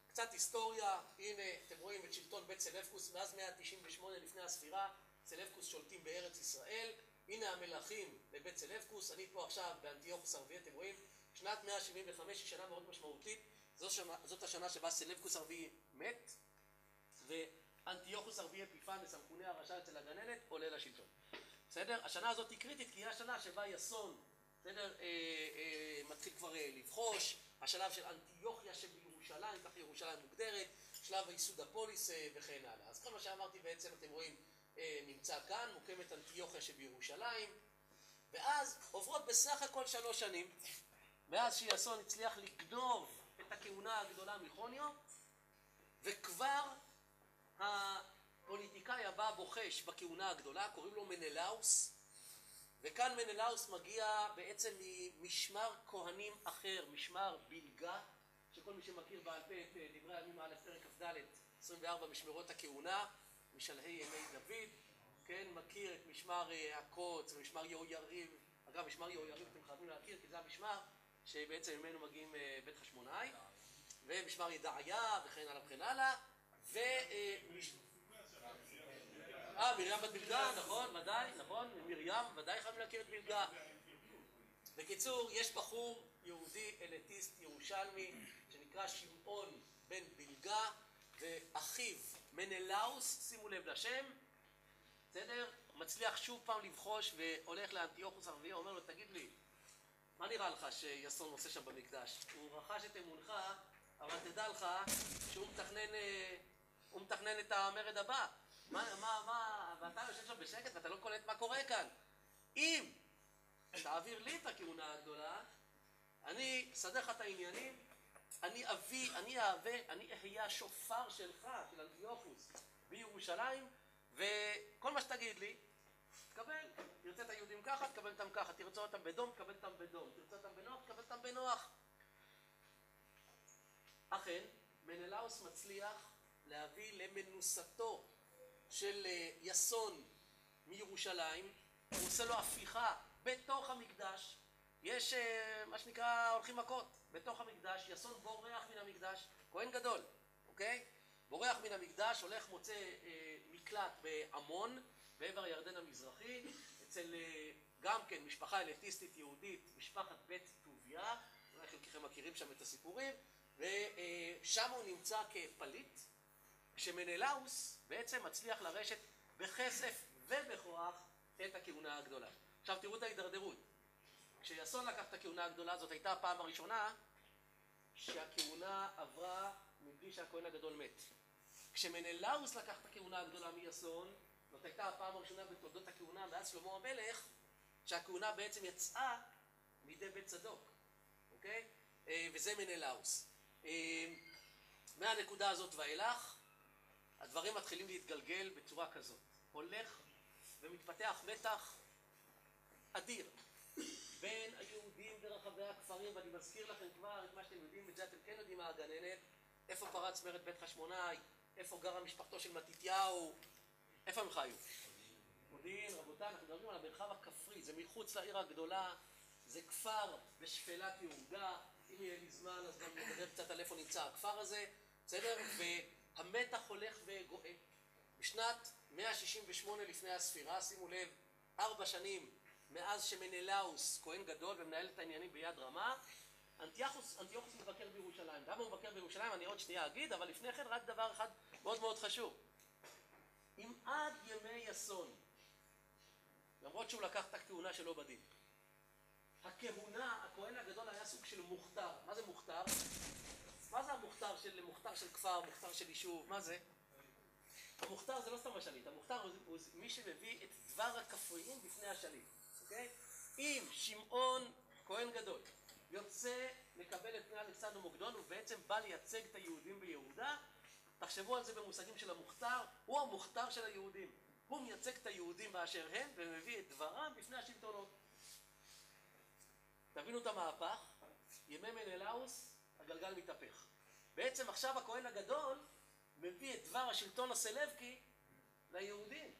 קצת היסטוריה, הנה אתם רואים את שלטון בית סלבקוס מאז 198 לפני הספירה, סלבקוס שולטים בארץ ישראל, הנה המלכים לבית סלבקוס, אני פה עכשיו באנטיוכוס הרביעי, אתם רואים, שנת 175 היא שנה מאוד משמעותית, זאת, השנה שבה סלבקוס הרביעי מת, ואנטיוכוס הרביעי אפיפנס, המכונה הרשע אצל הגננת, עולה לשלטון. בסדר? השנה הזאת היא קריטית כי היא השנה שבה יסון, בסדר, אה, אה, מתחיל כבר אה, לבחוש, השלב של אנטיוכיה שבירושלים, כך ירושלים מוגדרת, שלב הייסוד הפוליס וכן הלאה. אז כל מה שאמרתי בעצם אתם רואים נמצא כאן, מוקמת אנטיוכיה שבירושלים, ואז עוברות בסך הכל שלוש שנים, מאז שיאסון הצליח לגנוב את הכהונה הגדולה מחוניו, וכבר הפוליטיקאי הבא בוחש בכהונה הגדולה, קוראים לו מנלאוס, וכאן מנלאוס מגיע בעצם ממשמר כהנים אחר, משמר בלגה, שכל מי שמכיר בעל פה את דברי הימים א' פרק כ"ד, 24 משמרות הכהונה, משלהי ימי דוד, כן, מכיר את משמר הקוץ ומשמר יהויריב, אגב משמר יהויריב אתם חייבים להכיר כי זה המשמר שבעצם ממנו מגיעים בית חשמונאי, ומשמר ידעיה וכן הלאה וכן הלאה, ו... אה, מרים בת בלגה, נכון, ודאי, נכון, מרים, ודאי חייבים להכיר את בלגה. בקיצור, יש בחור יהודי אליטיסט ירושלמי שנקרא שמעון בן בלגה ואחיו מנלאוס, שימו לב לשם, בסדר? מצליח שוב פעם לבחוש והולך לאנטיוכוס הרביעי, אומר לו, תגיד לי, מה נראה לך שיאסון עושה שם במקדש? הוא רכש את אמונך, אבל תדע לך שהוא מתכנן, הוא מתכנן את המרד הבא. מה, מה, מה, ואתה יושב שם בשקט ואתה לא קולט מה קורה כאן. אם תעביר לי את הכהונה הגדולה, אני אסדר לך את העניינים, אני אביא, אני אהווה, אני אהיה השופר שלך, של אנטיוכוס, בירושלים, וכל מה שתגיד לי, תקבל. תרצה את היהודים ככה, תקבל אותם ככה. תרצה אותם בדום, תקבל אותם בדום. תרצה אותם בנוח, תקבל אותם בנוח. אכן, מנלאוס מצליח להביא למנוסתו של יאסון מירושלים, הוא עושה לו הפיכה בתוך המקדש, יש מה שנקרא הולכים מכות, בתוך המקדש, יאסון בורח מן המקדש, כהן גדול, אוקיי? בורח מן המקדש, הולך מוצא אה, מקלט בעמון, בעבר הירדן המזרחי, אצל אה, גם כן משפחה אליטיסטית יהודית, משפחת בית טוביה, אולי חלקכם מכירים שם את הסיפורים, ושם הוא נמצא כפליט, כשמנלאוס בעצם מצליח לרשת בכסף ובכוח את הכהונה הגדולה. עכשיו תראו את ההידרדרות. כשיאסון לקח את הכהונה הגדולה, זאת הייתה הפעם הראשונה שהכהונה עברה מבלי שהכהן הגדול מת. כשמנלאוס לקח את הכהונה הגדולה מיאסון, זאת הייתה הפעם הראשונה בתולדות הכהונה מאז שלמה המלך, שהכהונה בעצם יצאה מידי בית צדוק, אוקיי? וזה מנלאוס. מהנקודה הזאת ואילך, הדברים מתחילים להתגלגל בצורה כזאת. הולך ומתפתח מתח אדיר בין היהודים ברחבי הכפרים, ואני מזכיר לכם כבר את מה שאתם יודעים, את זה אתם כן יודעים מהגננת, איפה פרץ מרד בית חשמונאי, איפה גרה משפחתו של מתתיהו, איפה הם חיו? מודיעין, רבותיי, אנחנו מדברים על המרחב הכפרי, זה מחוץ לעיר הגדולה, זה כפר בשפלת יהודה, אם יהיה לי זמן אז גם נדבר קצת על איפה נמצא הכפר הזה, בסדר? והמתח הולך וגואה. בשנת 168 לפני הספירה, שימו לב, ארבע שנים מאז שמנלאוס, כהן גדול ומנהל את העניינים ביד רמה, אנטיוכוס, אנטיוכוס מבקר בירושלים. למה הוא מבקר בירושלים? אני עוד שנייה אגיד, אבל לפני כן רק דבר אחד מאוד מאוד חשוב. אם עד ימי אסון, למרות שהוא לקח את הכהונה שלו בדין, הכהונה, הכהן הגדול היה סוג של מוכתר. מה זה מוכתר? מה זה המוכתר של, מוכתר של כפר, מוכתר של יישוב? מה זה? המוכתר זה לא סתם השליט, המוכתר הוא, הוא מי שמביא את דבר הכפריים בפני השליט, אוקיי? אם שמעון, כהן גדול, יוצא לקבל את פני אלכסנדר מוקדון, הוא בעצם בא לייצג את היהודים ביהודה, תחשבו על זה במושגים של המוכתר, הוא המוכתר של היהודים. הוא מייצג את היהודים באשר הם, ומביא את דברם בפני השלטונות. תבינו את המהפך, ימי מנלאוס, הגלגל מתהפך. בעצם עכשיו הכהן הגדול מביא את דבר השלטון הסלבקי ליהודים.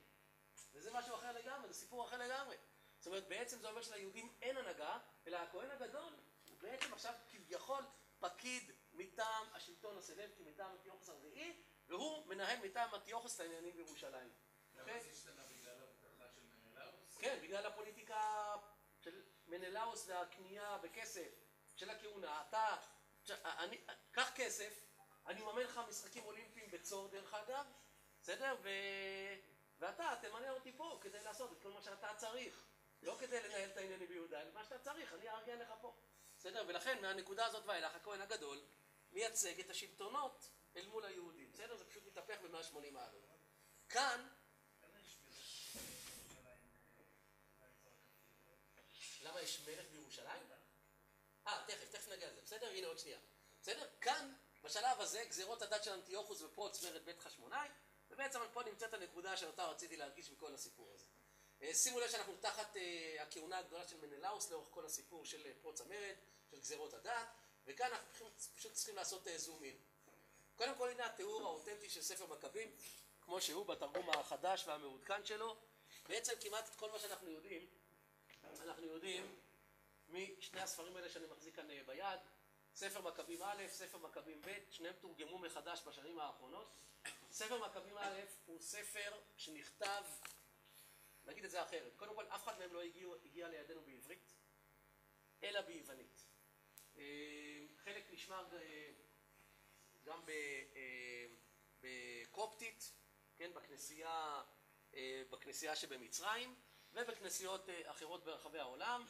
וזה משהו אחר לגמרי, זה סיפור אחר לגמרי. זאת אומרת, בעצם זה אומר שליהודים אין הנהגה, אלא הכהן הגדול הוא בעצם עכשיו כביכול פקיד מטעם השלטון הסלבקי, מטעם אנטיוכוס הרביעי, והוא מנהל מטעם אנטיוכוס את העניינים בירושלים. למה זה השתנה בגלל ההבטחה של מנלאוס? כן, בגלל הפוליטיקה של מנלאוס והקנייה בכסף של הכהונה. אתה, אני, קח כסף, אני מממן לך משחקים אולימפיים בצור דרך אגב, בסדר? ו... ואתה תמנה אותי פה כדי לעשות את כל מה שאתה צריך. לא כדי לנהל את העניינים ביהודה, אלא מה שאתה צריך, אני אארגן לך פה. בסדר? ולכן מהנקודה הזאת ואילך הכהן הגדול מייצג את השלטונות אל מול היהודים. בסדר? זה פשוט מתהפך ב-180 מעלות. כאן... למה יש מלך בירושלים? אה, תכף, תכף נגיע לזה, בסדר? הנה עוד שנייה. בסדר? כאן, בשלב הזה, גזירות הדת של אנטיוכוס ופרוץ מרד בית חשמונאי, ובעצם פה נמצאת הנקודה שאותה רציתי להדגיש בכל הסיפור הזה. אה, שימו לב שאנחנו תחת אה, הכהונה הגדולה של מנלאוס לאורך כל הסיפור של אה, פרוץ המרד, של גזירות הדת, וכאן אנחנו פשוט צריכים לעשות זום אין. קודם כל הנה התיאור האותנטי של ספר מכבים, כמו שהוא בתרגום החדש והמעודכן שלו. בעצם כמעט את כל מה שאנחנו יודעים, אנחנו יודעים משני הספרים האלה שאני מחזיק כאן ביד, ספר מכבים א', ספר מכבים ב', שניהם תורגמו מחדש בשנים האחרונות. ספר מכבים א' הוא ספר שנכתב, נגיד את זה אחרת, קודם כל אף אחד מהם לא הגיע, הגיע לידינו בעברית, אלא ביוונית. אה, חלק נשמר אה, גם אה, בקופטית, כן, בכנסייה, בכנסייה שבמצרים, ובכנסיות אחרות ברחבי העולם,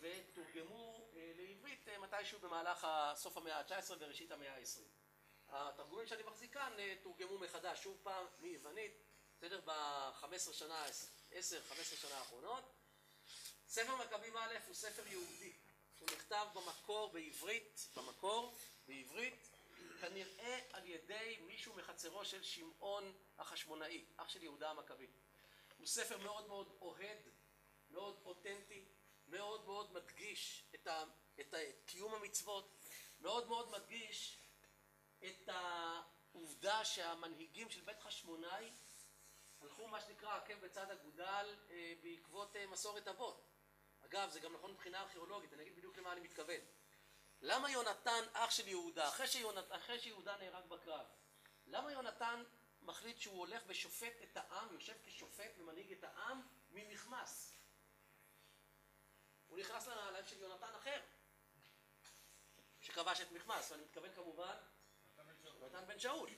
ותורגמו לעברית מתישהו במהלך סוף המאה ה-19 וראשית המאה ה-20. התרגומים שאני מחזיק כאן תורגמו מחדש, שוב פעם, מיוונית, בסדר? ב-15 שנה, 10-15 שנה האחרונות. ספר מכבים א' הוא ספר יהודי. הוא נכתב במקור בעברית, במקור, בעברית, כנראה על ידי מישהו מחצרו של שמעון החשמונאי, אח של יהודה המכבי. הוא ספר מאוד מאוד אוהד, מאוד אותנטי, מאוד מאוד מדגיש את, ה, את, ה, את קיום המצוות, מאוד מאוד מדגיש את העובדה שהמנהיגים של בית חשמונאי הלכו מה שנקרא עקב בצד אגודל אה, בעקבות אה, מסורת אבות. אגב, זה גם נכון מבחינה ארכיאולוגית, אני אגיד בדיוק למה אני מתכוון. למה יונתן, אח של יהודה, אחרי, שיונת, אחרי שיהודה נהרג בקרב, למה יונתן מחליט שהוא הולך ושופט את העם, יושב כשופט ומנהיג את העם ממכמס? הוא נכנס לנעליים של יונתן אחר, שכבש את מכמס, ואני מתכוון כמובן יונתן בן שאול.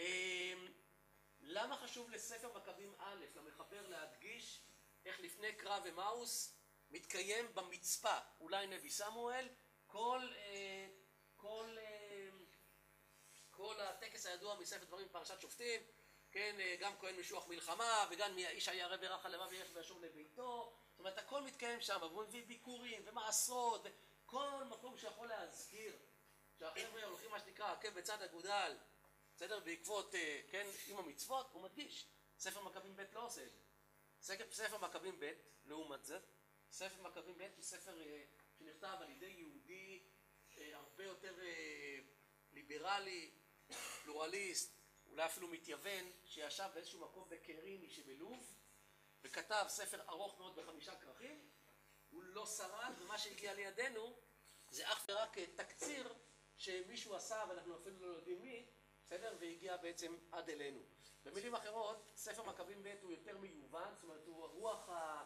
אמ, למה חשוב לספר מכבים א', למחבר להדגיש איך לפני קרב ומאוס מתקיים במצפה, אולי נבי סמואל, כל, אה, כל, אה, כל הטקס הידוע מספר דברים בפרשת שופטים, כן, אה, גם כהן משוח מלחמה, וגם האיש היה רבי רחה לבב וילך וישוב לביתו, זאת אומרת הכל מתקיים שם, והוא מביא ביקורים ומעשרות, וכל מקום שיכול להזכיר שהחבר'ה הולכים מה שנקרא עקב בצד אגודל, בסדר? בעקבות, כן, עם המצוות, הוא מדגיש. ספר מכבים ב' לא עושה את זה. ספר מכבים ב', לעומת זה, ספר מכבים ב' הוא ספר אה, שנכתב על ידי יהודי אה, הרבה יותר אה, ליברלי, פלורליסט, אולי אפילו מתייוון, שישב באיזשהו מקום בקריני שבלוב, וכתב ספר ארוך מאוד בחמישה כרכים, הוא לא שרד, ומה שהגיע לידינו זה אך ורק תקציר שמישהו עשה, ואנחנו אפילו לא יודעים מי, בסדר? והגיע בעצם עד אלינו. במילים אחרות, ספר מכבים ב' הוא יותר מיובן, זאת אומרת, הוא רוח ה...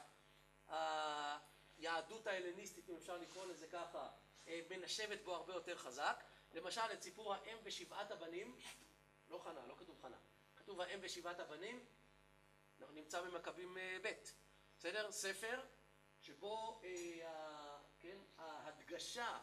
היהדות ההלניסטית, אם אפשר לקרוא לזה ככה, אה, מנשבת בו הרבה יותר חזק. למשל, את סיפור האם ושבעת הבנים, לא חנה, לא כתוב חנה, כתוב האם ושבעת הבנים, אנחנו נמצא במכבים אה, ב', בסדר? ספר שבו אה, כן, ההדגשה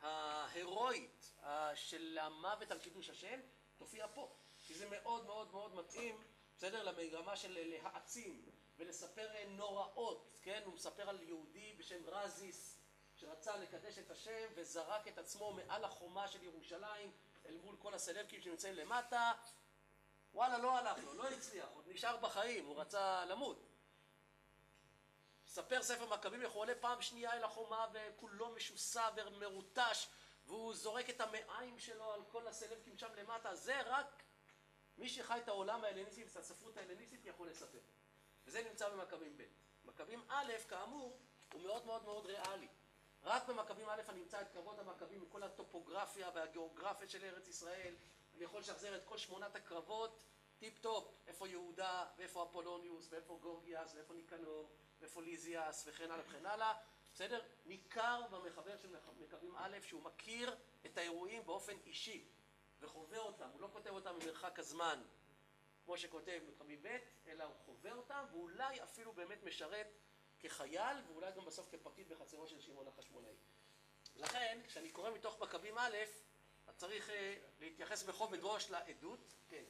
ההירואית של המוות על קידוש השם תופיע פה, כי זה מאוד מאוד מאוד מתאים, בסדר? למגרמה של להעצים ולספר נוראות, כן? הוא מספר על יהודי בשם רזיס שרצה לקדש את השם וזרק את עצמו מעל החומה של ירושלים אל מול כל הסלבקים שנמצאים למטה. וואלה לא הלך לו, לא הצליח, עוד נשאר בחיים, הוא רצה למות. מספר ספר מכבים איך הוא עולה פעם שנייה אל החומה וכולו משוסע ומרוטש והוא זורק את המעיים שלו על כל הסלבקים שם למטה. זה רק מי שחי את העולם ההלניסטי ואת הספרות ההלניסטית יכול לספר וזה נמצא במכבים ב'. מכבים א', כאמור, הוא מאוד מאוד מאוד ריאלי. רק במכבים א' אני אמצא את קרבות המכבים עם כל הטופוגרפיה והגיאוגרפיה של ארץ ישראל. אני יכול לשחזר את כל שמונת הקרבות טיפ טופ, איפה יהודה, ואיפה אפולוניוס, ואיפה גורגיאס, ואיפה ניקנור, ואיפה ליזיאס, וכן הלאה וכן הלאה. בסדר? ניכר במחבר של מכבים א' שהוא מכיר את האירועים באופן אישי וחווה אותם, הוא לא כותב אותם ממרחק הזמן כמו שכותב מכבי ב', אלא הוא חווה אותם, ואולי אפילו באמת משרת כחייל, ואולי גם בסוף כפקיד בחצרו של שמעון החשמונאי. לכן, כשאני קורא מתוך מכבים א', צריך uh, להתייחס בכובד ראש לעדות. כן.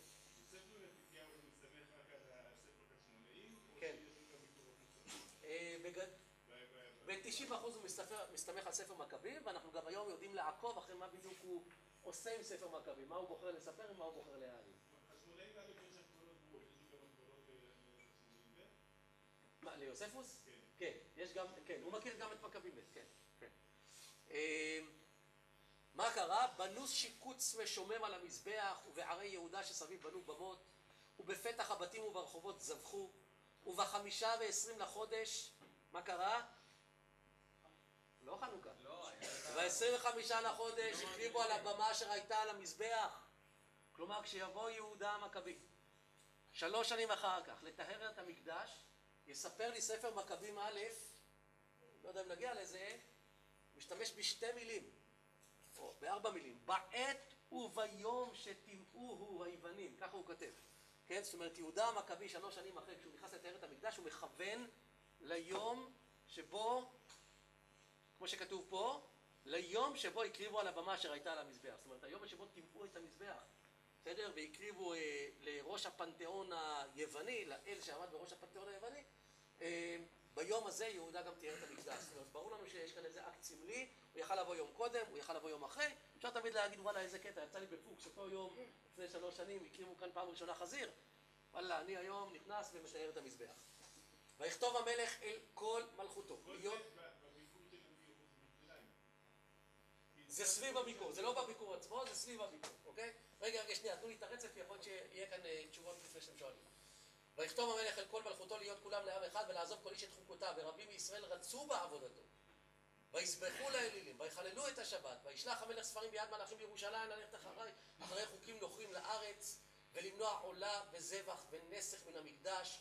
כן. אה, ב-90% הוא מסתמך על ספר מכבים, ואנחנו גם היום יודעים לעקוב אחרי מה בדיוק הוא עושה עם ספר מכבים, מה הוא בוחר לספר ומה הוא בוחר להעלים. חשמונאים א' יש הגבלות ברורות, יש לי גם הגבלות אה, חשמונאים ב'. מה, ליוספוס? כן. כן, יש גם, כן, הוא מכיר גם את מכבים ב', כן, כן. אה, מה קרה? בנו שיקוץ ושומם על המזבח, ובערי יהודה שסביב בנו במות, ובפתח הבתים וברחובות זבחו, ובחמישה ועשרים לחודש, מה קרה? לא חנוכה. לא, היה... בעשרים וחמישה לחודש הקריבו על הבמה אשר הייתה על המזבח. כלומר, כשיבוא יהודה המכבי, שלוש שנים אחר כך, לטהר את המקדש, יספר לי ספר מכבים א', לא יודע אם נגיע לזה, משתמש בשתי מילים, או בארבע מילים, בעת וביום שטימאוהו היוונים, ככה הוא כותב. כן, זאת אומרת, יהודה המכבי שלוש שנים אחרי, כשהוא נכנס לטהר את המקדש, הוא מכוון ליום שבו כמו שכתוב פה, ליום שבו הקריבו על הבמה אשר הייתה על המזבח. זאת אומרת, היום שבו טימאו את המזבח, בסדר? והקריבו אה, לראש הפנתיאון היווני, לאל שעמד בראש הפנתיאון היווני, ביום הזה יהודה גם תיאר את המקדש. זאת אומרת, ברור לנו שיש כאן איזה אקט סמלי, הוא יכל לבוא יום קודם, הוא יכל לבוא יום אחרי. אפשר תמיד להגיד, וואלה, איזה קטע, יצא לי בפוקס, אותו יום, לפני שלוש שנים, הקריבו כאן פעם ראשונה חזיר. וואלה, אני היום נכנס ומתאר את המזבח. ויכתוב המלך אל כל מלכותו. זה סביב הביקור, זה לא בביקור עצמו, זה סביב הביקור, אוקיי? רגע, רגע, שנייה, תנו לי את הרצף, יכול להיות שיהיה כאן אה, תשובות לפני שאתם שואלים. ויכתוב המלך אל כל מלכותו להיות כולם לעם אחד ולעזוב כל איש את חוקותיו, ורבים מישראל רצו בעבודתו. ויסבחו לאלילים, ויחללו את השבת, וישלח המלך ספרים ביד מלאכים בירושלים ללכת אחרי, אחרי חוקים נוכרים לארץ, ולמנוע עולה וזבח ונסך מן המקדש.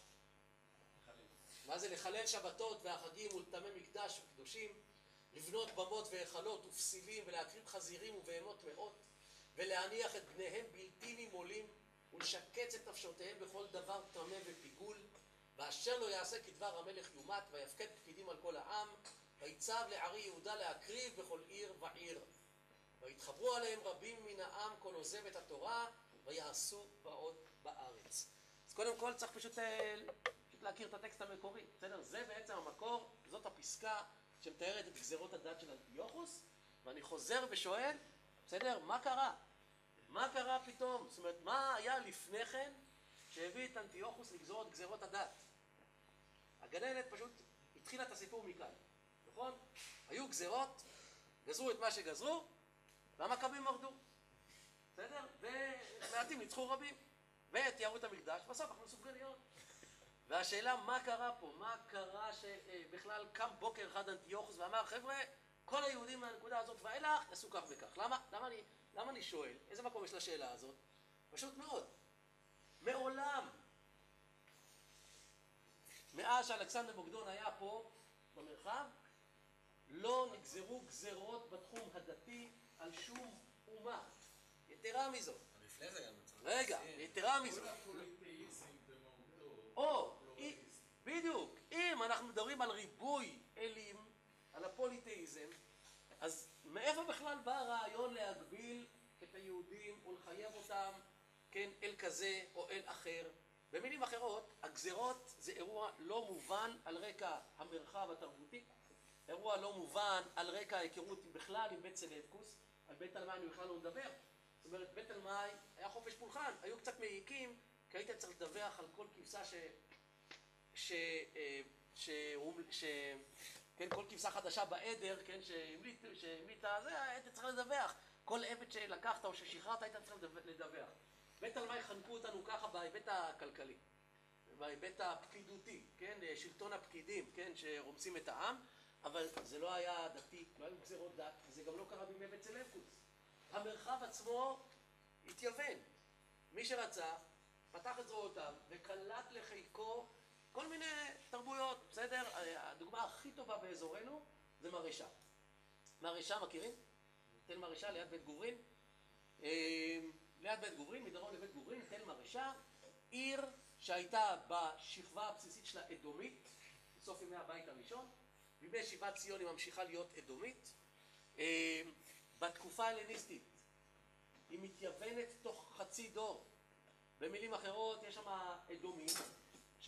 מה זה לחלל שבתות והחגים ולטמא מקדש וקדושים, לבנות במות והיכלות ופסילים ולהקריב חזירים ובהמות טמאות, ולהניח את בניהם בלתי נימולים, ולשקץ את נפשותיהם בכל דבר טמא ופיגול, ואשר לא יעשה כדבר המלך יומת, ויפקד פקידים על כל העם, ויצב לערי יהודה להקריב בכל עיר ועיר. ויתחברו עליהם רבים מן העם כל עוזב את התורה, ויעשו באות בארץ. אז קודם כל צריך פשוט, אה, פשוט להכיר את הטקסט המקורי, בסדר? זה בעצם המקור, זאת הפסקה שמתארת את גזרות הדת של אנטיוכוס, ואני חוזר ושואל, בסדר? מה קרה? מה קרה פתאום? זאת אומרת, מה היה לפני כן שהביא את אנטיוכוס לגזור את גזרות הדת? הגננת פשוט התחילה את הסיפור מכאן, נכון? היו גזרות, גזרו את מה שגזרו, והמכבים מרדו. בסדר? ומעטים ניצחו רבים. ותיארו את המקדש, בסוף אנחנו סופגניות. והשאלה מה קרה פה, מה קרה שבכלל קם בוקר אחד אנטיוכוס ואמר חבר'ה, כל היהודים מהנקודה הזאת ואילך יעשו כך וכך. למה? למה אני, למה אני שואל? איזה מקום יש לשאלה הזאת? פשוט מאוד. מעולם, מאז שאלכסנדר בוגדון היה פה במרחב, לא נגזרו גזרות בתחום הדתי על שום אומה. יתרה מזאת, לפני זה גם צריך... רגע, יתרה מזאת. כל הפוליטאיזם במהותו. בדיוק, אם אנחנו מדברים על ריבוי אלים, על הפוליתאיזם, אז מאיפה בכלל בא הרעיון להגביל את היהודים ולחייב אותם, כן, אל כזה או אל אחר? במילים אחרות, הגזרות זה אירוע לא מובן על רקע המרחב התרבותי, אירוע לא מובן על רקע ההיכרות בכלל עם בית סלבקוס, על בית תלמי אני בכלל לא מדבר. זאת אומרת, בית תלמי היה חופש פולחן, היו קצת מעיקים, כי היית צריך לדווח על כל כבשה ש... ש... אה, ש... ש... כן, כל כבשה חדשה בעדר, כן, שהמליט- שהמליטה, זה, היית צריך לדווח. כל עבד שלקחת או ששחררת היית צריך לדו- לדווח. בית תלמי חנקו אותנו ככה בהיבט הכלכלי, בהיבט הפקידותי, כן, שלטון הפקידים, כן, שרומסים את העם, אבל זה לא היה דתי, לא היו גזירות דת, וזה גם לא קרה בימי בית סלבקוס. המרחב עצמו התייוון. מי שרצה, פתח את זרועותיו וקלט לחיקו כל מיני תרבויות, בסדר? הדוגמה הכי טובה באזורנו זה מרשה. מרשה מכירים? תל מרשה ליד בית גוברין. אה, ליד בית גוברין, מדרום לבית גוברין, תל מרשה, עיר שהייתה בשכבה הבסיסית שלה אדומית, בסוף ימי הבית הראשון, בימי שיבת ציון היא ממשיכה להיות אדומית. אה, בתקופה ההלניסטית היא מתייוונת תוך חצי דור. במילים אחרות, יש שם אדומים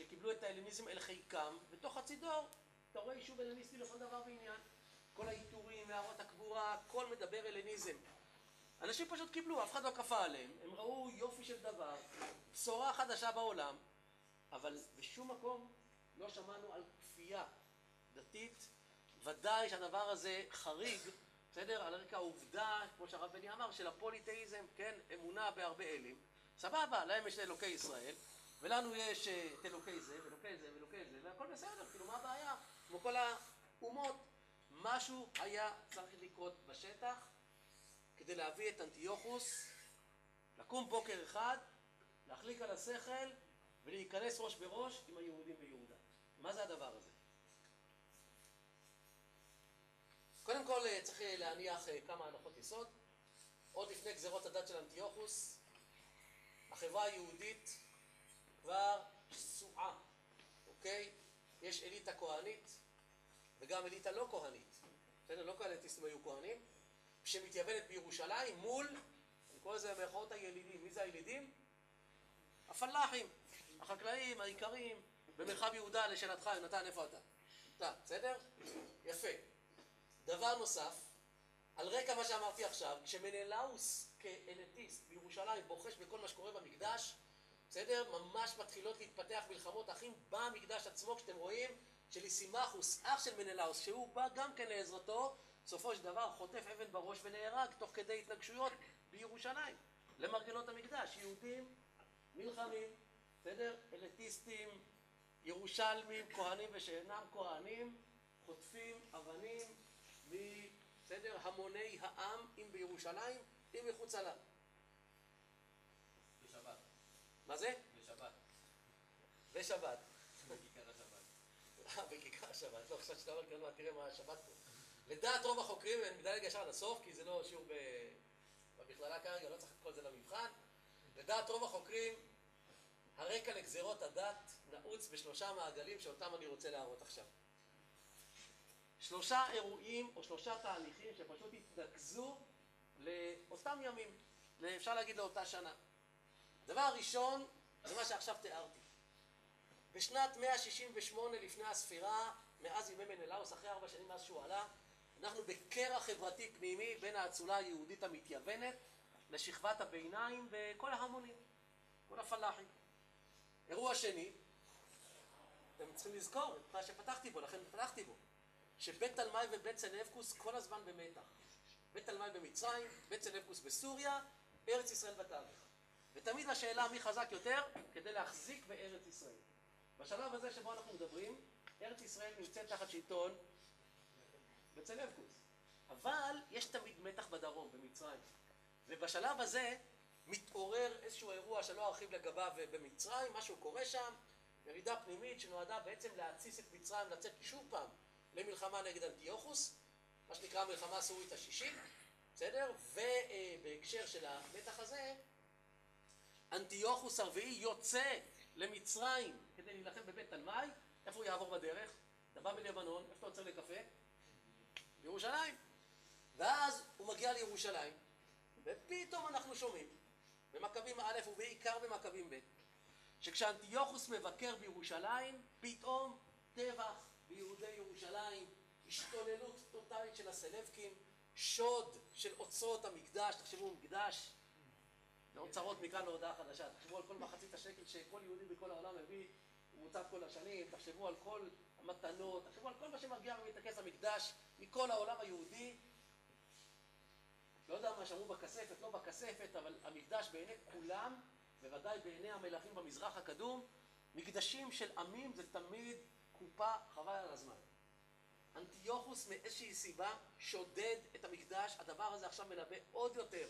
שקיבלו את ההלניזם אל חיקם, ותוך חצי דור אתה רואה יישוב הלניסטי לכל דבר ועניין. כל העיטורים, מערות הקבורה, הכל מדבר הלניזם. אנשים פשוט קיבלו, אף אחד לא כפה עליהם, הם ראו יופי של דבר, בשורה חדשה בעולם, אבל בשום מקום לא שמענו על כפייה דתית, ודאי שהדבר הזה חריג, בסדר? על רקע העובדה, כמו שהרב בני אמר, של הפוליתאיזם, כן? אמונה בהרבה אלים. סבבה, להם יש אלוקי ישראל, ולנו יש אה, את אלוקי זה, ואלוקי זה, ואלוקי זה, והכל בסדר, כאילו מה הבעיה? כמו כל האומות, משהו היה צריך לקרות בשטח כדי להביא את אנטיוכוס, לקום בוקר אחד, להחליק על השכל ולהיכנס ראש בראש עם היהודים ביהודה. מה זה הדבר הזה? קודם כל אה, צריך אה, להניח כמה הנחות יסוד. עוד לפני גזירות הדת של אנטיוכוס, החברה היהודית כבר שסועה, אוקיי? יש אליטה כהנית וגם אליטה לא כהנית. בסדר? לא כהנטיסטים היו כהנים, שמתייוונת בירושלים מול, אני קורא לזה במירכאות הילידים. מי זה הילידים? הפלאחים, החקלאים, האיכרים, במרחב יהודה, לשאלתך, יונתן, איפה אתה? אתה, בסדר? יפה. דבר נוסף, על רקע מה שאמרתי עכשיו, כשמנלאוס כאלטיסט בירושלים בוחש בכל מה שקורה במקדש, בסדר? ממש מתחילות להתפתח מלחמות אחים במקדש עצמו, כשאתם רואים שליסימחוס, אח של מנלאוס, שהוא בא גם כן לעזרתו, בסופו של דבר חוטף אבן בראש ונהרג תוך כדי התנגשויות בירושלים, למרגלות המקדש. יהודים נלחמים, בסדר? אליטיסטים, ירושלמים, כהנים ושאינם כהנים, חוטפים אבנים בסדר? המוני העם, אם בירושלים, אם מחוצה לה. בשבת. מה זה? בשבת. בשבת. בכיכר השבת. אה, בכיכר השבת. לא, חשבתי שאתה אומר כאילו, תראה מה השבת פה. לדעת רוב החוקרים, אני מדלג ישר לסוף, כי זה לא שיעור במכללה כרגע, לא צריך את כל זה למבחן. לדעת רוב החוקרים, הרקע לגזירות הדת נעוץ בשלושה מעגלים שאותם אני רוצה להראות עכשיו. שלושה אירועים או שלושה תהליכים שפשוט התנקזו לאותם ימים, אפשר להגיד לאותה שנה. הדבר הראשון זה מה שעכשיו תיארתי. בשנת 168 לפני הספירה, מאז ימי מנלאוס, אחרי ארבע שנים מאז שהוא עלה, אנחנו בקרע חברתי פנימי בין האצולה היהודית המתייוונת לשכבת הביניים וכל ההמונים, כל הפלאחים. אירוע שני, אתם צריכים לזכור את מה שפתחתי בו, לכן פתחתי בו. שבית תלמי ובית סלבקוס כל הזמן במתח. בית תלמי במצרים, בית סלבקוס בסוריה, ארץ ישראל בתווך. ותמיד השאלה מי חזק יותר כדי להחזיק בארץ ישראל. בשלב הזה שבו אנחנו מדברים, ארץ ישראל נמצאת תחת שלטון בית סלבקוס. אבל יש תמיד מתח בדרום, במצרים. ובשלב הזה מתעורר איזשהו אירוע שלא ארחיב לגביו במצרים, משהו קורה שם, ירידה פנימית שנועדה בעצם להתסיס את מצרים, לצאת שוב פעם למלחמה נגד אנטיוכוס, מה שנקרא המלחמה הסורית השישית, בסדר? ובהקשר של המתח הזה, אנטיוכוס הרביעי יוצא למצרים כדי להילחם בבית תלמי, איפה הוא יעבור בדרך? אתה בא מלבנון, איפה אתה עוצר לקפה? בירושלים. ואז הוא מגיע לירושלים, ופתאום אנחנו שומעים, במכבים א' ובעיקר במכבים ב', שכשאנטיוכוס מבקר בירושלים, פתאום טבח ביהודי ירושלים, השתוללות טוטאלית של הסלבקים, שוד של אוצרות המקדש, תחשבו מקדש, לאוצרות מכאן להודעה חדשה, תחשבו על כל מחצית השקל שכל יהודי בכל העולם מביא, הוא מוצב כל השנים, תחשבו על כל המתנות, תחשבו על כל מה שמגיע ומתעכס למקדש מכל העולם היהודי. לא יודע מה שמעו בכספת, לא בכספת, אבל המקדש בעיני כולם, בוודאי בעיני המלכים במזרח הקדום, מקדשים של עמים זה תמיד קופה חבל על הזמן. אנטיוכוס מאיזושהי סיבה שודד את המקדש, הדבר הזה עכשיו מלווה עוד יותר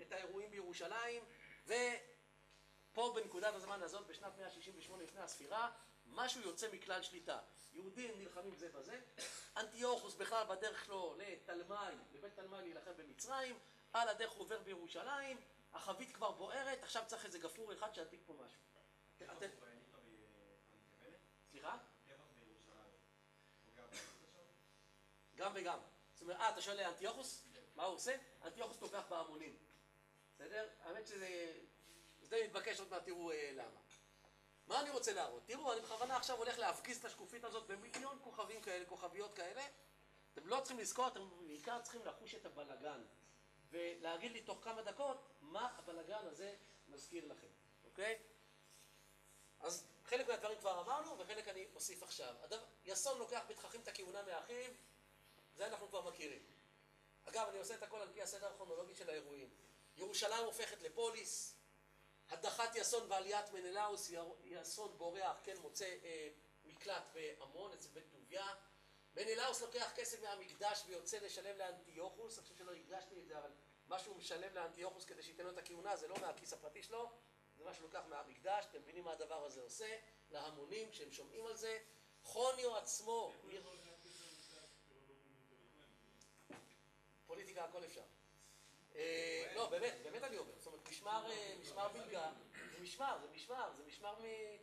את האירועים בירושלים, ופה בנקודת הזמן הזאת, בשנת 168 לפני הספירה, משהו יוצא מכלל שליטה. יהודים נלחמים זה בזה, אנטיוכוס בכלל בדרך שלו לתלמי, לבית תלמי להילחם במצרים, על הדרך הוא עובר בירושלים, החבית כבר בוערת, עכשיו צריך איזה גפרור אחד שידליק פה משהו. סליחה? גם וגם. זאת אומרת, אה, אתה שואל לאנטיוכוס? מה הוא עושה? אנטיוכוס טובח בהמונים. בסדר? האמת שזה... זה מתבקש עוד מעט, תראו אה, למה. מה אני רוצה להראות? תראו, אני בכוונה עכשיו הולך להפגיז את השקופית הזאת במיליון כוכבים כאלה, כוכביות כאלה. אתם לא צריכים לזכור, אתם בעיקר צריכים לחוש את הבלגן. ולהגיד לי תוך כמה דקות מה הבלגן הזה מזכיר לכם, אוקיי? אז חלק מהדברים כבר אמרנו, וחלק אני אוסיף עכשיו. הדבר, יסון לוקח בתככים את הכהונה מאחיו, זה אנחנו כבר מכירים. אגב, אני עושה את הכל על פי הסדר הכרונולוגי של האירועים. ירושלים הופכת לפוליס, הדחת יסון ועליית מנלאוס, יסון בורח, כן, מוצא אה, מקלט בעמון, אצל בית טוביה. מנלאוס לוקח כסף מהמקדש ויוצא לשלם לאנטיוכוס, אני חושב שלא הדגשתי את זה, אבל מה שהוא משלם לאנטיוכוס כדי שייתן לו את הכהונה, זה לא מהכיס הפרטי שלו, זה מה שהוא לוקח מהמקדש, אתם מבינים מה הדבר הזה עושה להמונים כשהם שומעים על זה. חוניו עצמו, פוליטיקה הכל אפשר. אה, לא, באמת, באמת אני אומר. זאת אומרת, משמר, אה, משמר בלגה, זה משמר, זה משמר, זה משמר.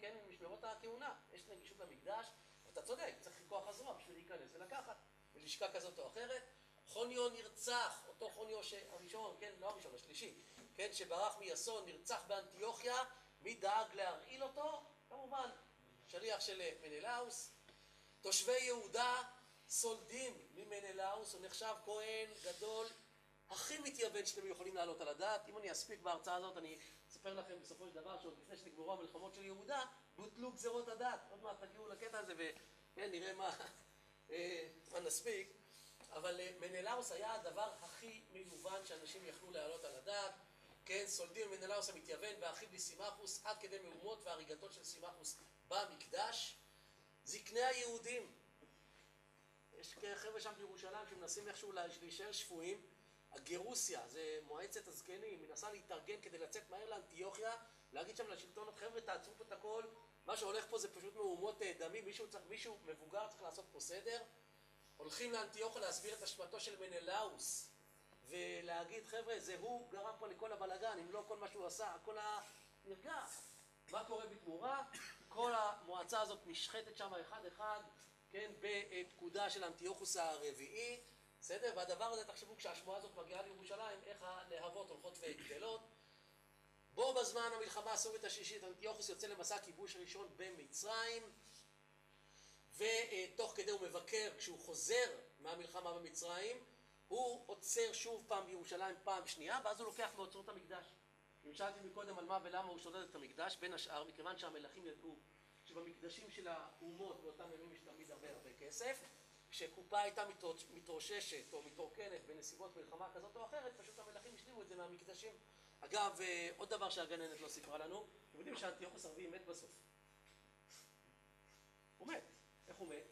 כן, משמרות הכהונה. יש נגישות למקדש, אתה צודק, צריך כוח הזרוע בשביל להיכנס ולקחת, בלשכה כזאת או אחרת. חוניו נרצח, אותו חוניו הראשון, כן, לא הראשון, השלישי, כן, שברח מיסון, נרצח באנטיוכיה, מי דאג להרעיל אותו? כמובן, שליח של מנלאוס. תושבי יהודה סולדים ממנלאוס, הוא נחשב כהן גדול, הכי מתייוון שאתם יכולים להעלות על הדעת. אם אני אספיק בהרצאה הזאת, אני אספר לכם בסופו של דבר שעוד לפני שנגמרו המלחמות של יהודה, בוטלו גזרות הדת. עוד מעט תגיעו לקטע הזה ונראה מה, אה, מה נספיק. אבל אה, מנלאוס היה הדבר הכי מיובן שאנשים יכלו להעלות על הדעת. כן, סולדים ממנלאוס המתייוון ואחיו לסימחוס עד כדי מהומות והריגתו של סימחוס במקדש. זקני היהודים, יש חבר'ה שם בירושלים שמנסים איכשהו להישאר שפויים. הגירוסיה, זה מועצת הזקנים, מנסה להתארגן כדי לצאת מהר לאנטיוכיה, להגיד שם לשלטונות, חבר'ה תעצרו פה את הכל, מה שהולך פה זה פשוט מהומות אה, דמים, מישהו, צריך, מישהו מבוגר צריך לעשות פה סדר. הולכים לאנטיוכיה להסביר את אשמתו של מנלאוס, ולהגיד, חבר'ה, זה הוא גרם פה לכל הבלגן, אם לא כל מה שהוא עשה, הכל נרגע. מה קורה בתמורה? כל המועצה הזאת נשחטת שם אחד-אחד, כן, בפקודה של אנטיוכוס הרביעי, בסדר? והדבר הזה, תחשבו, כשהשמועה הזאת מגיעה לירושלים, איך הלהבות הולכות וגדלות. בו בזמן המלחמה הסובית השישית, אנטיוכוס יוצא למסע כיבוש ראשון במצרים, ותוך כדי הוא מבקר, כשהוא חוזר מהמלחמה במצרים, הוא עוצר שוב פעם בירושלים פעם שנייה, ואז הוא לוקח מאוצרות המקדש. אם שאלתי מקודם על מה ולמה הוא שודד את המקדש, בין השאר, מכיוון שהמלכים ידעו שבמקדשים של האומות באותם ימים יש תמיד הרבה הרבה כסף, כשקופה הייתה מתרוששת או מתרוקנת בנסיבות מלחמה כזאת או אחרת, פשוט המלכים השלימו את זה מהמקדשים. אגב, אה, עוד דבר שהגננת לא סיפרה לנו, אתם יודעים שאנטיוכוס הרביעי מת בסוף. הוא מת. איך הוא מת?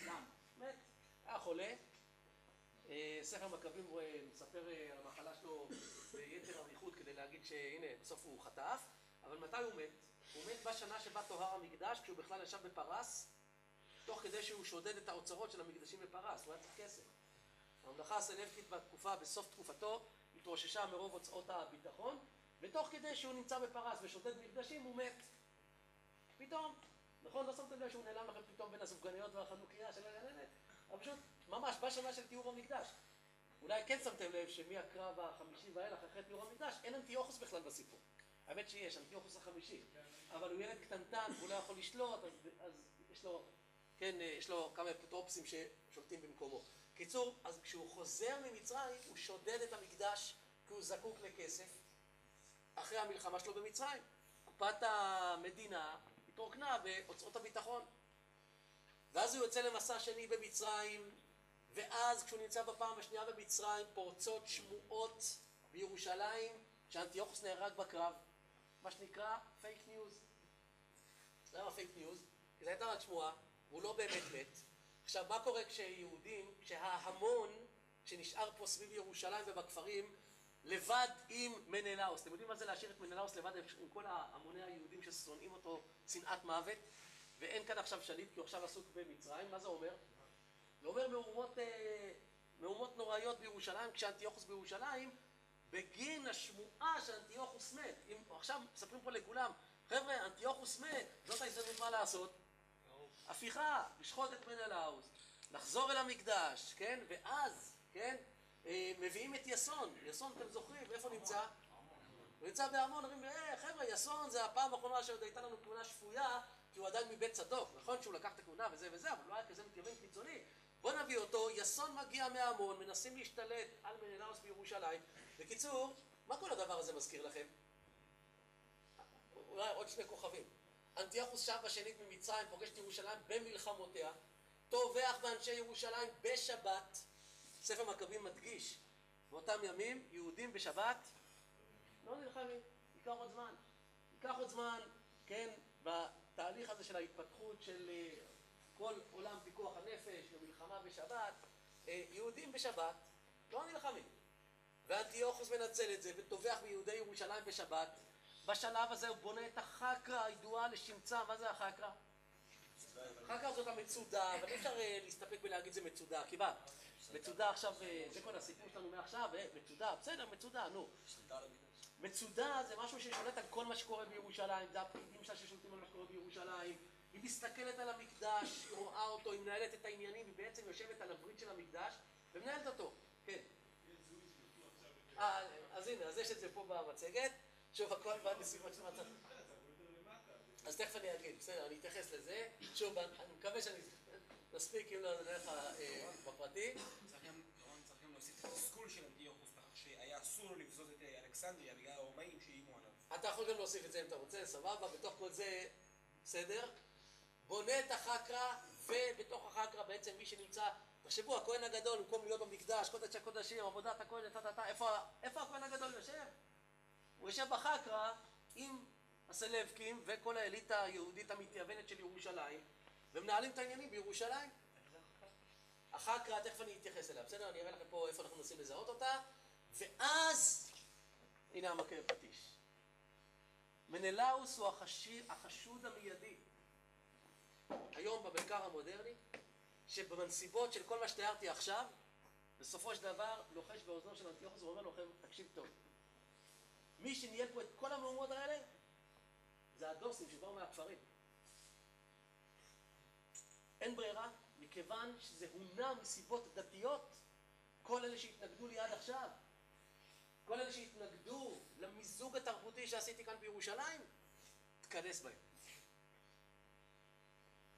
למה? מת. היה חולה. אה, ספר מכבים מספר אה, על המחלה שלו ביתר אריכות כדי להגיד שהנה, בסוף הוא חטף, אבל מתי הוא מת? הוא מת בשנה שבה טוהר המקדש, כשהוא בכלל ישב בפרס, תוך כדי שהוא שודד את האוצרות של המקדשים בפרס, הוא היה צריך כסף. הממלכה הסלבקית בתקופה, בסוף תקופתו, התרוששה מרוב הוצאות הביטחון, ותוך כדי שהוא נמצא בפרס ושודד מקדשים, הוא מת. פתאום. נכון? לא שמתם לב שהוא נעלם לכם פתאום בין הסופגניות והחנוכיה של הגננת? אבל פשוט, ממש, בשנה של תיאור המקדש. אולי כן שמתם לב שמהקרב החמישי ואילך, אחרי תיאור המקדש, אין אנטיוכוס בכלל בסיפור. האמת שיש, אנטיוכוס החמישי. אבל הוא ילד קטנטן, והוא לא יכול לשלוט, אז, אז יש לו, כן, יש לו כמה אפוטרופסים ששולטים במקומו. קיצור, אז כשהוא חוזר ממצרים, הוא שודד את המקדש כי הוא זקוק לכסף אחרי המלחמה שלו במצרים. קופת המדינה התרוקנה בהוצאות הביטחון. ואז הוא יוצא למסע שני במצרים, ואז כשהוא נמצא בפעם השנייה במצרים, פורצות שמועות בירושלים שאנטיוכוס נהרג בקרב. מה שנקרא fake news. למה fake news? כי זו הייתה רק שמועה, והוא לא באמת מת. עכשיו, מה קורה כשיהודים, כשההמון שנשאר פה סביב ירושלים ובכפרים, לבד עם מנלאוס. אתם יודעים מה זה להשאיר את מנלאוס לבד עם כל המוני היהודים ששונאים אותו שנאת מוות? ואין כאן עכשיו שליט כי הוא עכשיו עסוק במצרים, מה זה אומר? זה אומר מהומות, אה, מהומות נוראיות בירושלים, כשאנטיוכוס בירושלים, בגין השמועה שאנטיוכוס מת. אם עכשיו מספרים פה לכולם, חבר'ה, אנטיוכוס מת, זאת ההזדמנות מה לעשות? הפיכה, לשחוט את מנלאוס, לחזור אל המקדש, כן? ואז, כן? אה, מביאים את יסון. יסון, אתם זוכרים, איפה נמצא? הוא יצא בהמון, אומרים, אה, חבר'ה, יסון זה הפעם האחרונה שעוד הייתה לנו כהונה שפויה, כי הוא עדיין מבית צדוק. נכון שהוא לקח את הכהונה וזה וזה, אבל לא היה כזה מתייוון קיצוני. בוא נביא אותו, יסון מגיע מהמון, מנסים להשתלט על מנלאוס בירושלים. בקיצור, מה כל הדבר הזה מזכיר לכם? אולי עוד שני כוכבים. אנטיוכוס שב בשנית ממצרים, פוגש את ירושלים במלחמותיה, טובח באנשי ירושלים בשבת. ספר מכבים מדגיש, באותם ימים, יהודים בשבת לא נלחמים, ייקח עוד זמן. ייקח עוד זמן, כן, בתהליך הזה של ההתפתחות של אה, כל עולם פיקוח הנפש ומלחמה בשבת, אה, יהודים בשבת לא נלחמים. ואנטיוכוס מנצל את זה וטובח ביהודי ירושלים בשבת. בשלב הזה הוא בונה את החקרא הידועה לשמצה. מה זה החקרא? חקרא זאת המצודה, אבל אי אפשר אה, להסתפק בלהגיד זה מצודה, כי מה? מצודה עכשיו, אה, זה כל הסיפור שלנו מעכשיו, אה, מצודה, בסדר, מצודה, נו. מצודה זה משהו ששולט על כל מה שקורה בירושלים, זה הפקידים שלה ששולטים על מה שקורה בירושלים. היא מסתכלת על המקדש, היא רואה אותו, היא מנהלת את העניינים, היא בעצם יושבת על הברית של המקדש ומנהלת אותו. כן. אז הנה, אז יש את זה פה במצגת. שוב, הכל בנסיבות של מצב. אז תכף אני אגיד, בסדר, אני אתייחס לזה. שוב, אני מקווה שאני נספיק אם לא נלך אה, בפרטי. גם להוסיף את התסכול של אנטיוכוס, בכך שהיה אסור לבזוז את אה, אלכסנדריה בגלל הרומאים שאיימו עליו. אתה יכול גם להוסיף את זה אם אתה רוצה, סבבה, בתוך כל זה, בסדר? בונה את החקרא, ובתוך החקרא בעצם מי שנמצא, תחשבו, הכהן הגדול, במקום להיות במקדש, קודש הקודשים, עבודת הכהן, איפה הכהן הגדול יושב? הוא יושב בחקרא עם הסלבקים וכל האליטה היהודית המתייוונת של ירושלים, ומנהלים את העניינים בירושלים. החקרא, תכף אני אתייחס אליה, בסדר? אני אראה לכם פה איפה אנחנו מנסים לזהות אותה, ואז, הנה המכה בפטיש. מנלאוס הוא החשי, החשוד המיידי. היום במחקר המודרני, שבנסיבות של כל מה שתיארתי עכשיו, בסופו של דבר לוחש באוזנו של אנטיוכוס ואומר לו, תקשיב טוב. מי שניהל פה את כל המהומות האלה, זה הדוסים שבאו מהכפרים. אין ברירה, מכיוון שזה הונע מסיבות דתיות, כל אלה שהתנגדו לי עד עכשיו, כל אלה שהתנגדו למיזוג התרבותי שעשיתי כאן בירושלים, תכנס בהם.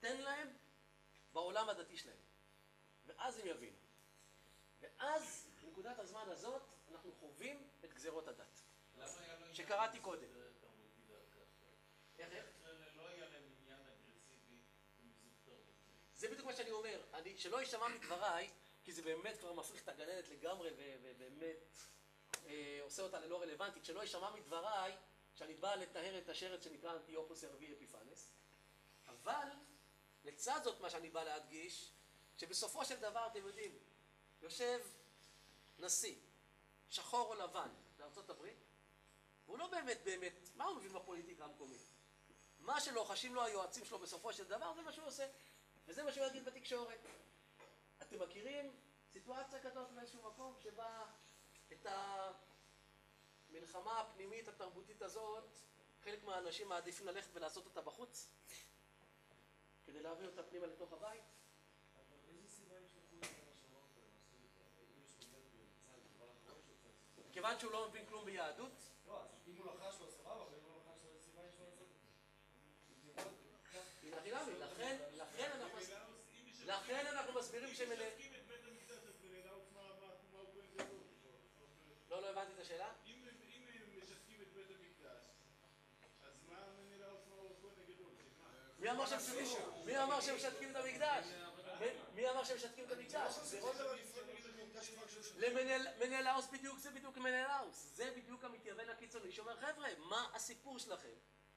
תן להם בעולם הדתי שלהם. ואז הם יבינו. ואז, בנקודת הזמן הזאת, אנחנו חווים את גזרות הדת. שקראתי קודם. זה בדיוק מה שאני אומר. אני, שלא יישמע מדבריי, כי זה באמת כבר מפריך את הגננת לגמרי, ובאמת אה, עושה אותה ללא רלוונטית, שלא יישמע מדבריי שאני בא לטהר את השרץ שנקרא אנטיוכוס הרביעי אפיפנס, אבל לצד זאת מה שאני בא להדגיש, שבסופו של דבר, אתם יודעים, יושב נשיא, שחור או לבן, בארצות והוא לא באמת באמת, מה הוא מבין בפוליטיקה המקומית? מה שלוחשים לו היועצים שלו בסופו של דבר, זה מה שהוא עושה. וזה מה שהוא יגיד בתקשורת. אתם מכירים סיטואציה כזאת באיזשהו מקום שבה את המלחמה הפנימית התרבותית הזאת, חלק מהאנשים מעדיפים ללכת ולעשות אותה בחוץ? כדי להעביר אותה פנימה לתוך הבית? כיוון שהוא לא מבין כלום ביהדות, אם הוא לחש לו סבבה, ואם הוא לא לחש לו סיבה יש לו לעשות את זה. חינמי, לכן, אנחנו, לכן מסבירים המקדש, גדול? לא, לא הבנתי את השאלה. אם משתקים את בית המקדש, אז מה מנלאוס, מה הוא הגדול? מי אמר שהם משתקים- מי אמר שהם משתקים את המקדש? מי- מי אמר שהם משתקים את המקדש? למנהלאוס בדיוק זה בדיוק מנהלאוס. זה בדיוק המתייוון הקיצוני שאומר חבר'ה, מה הסיפור שלכם?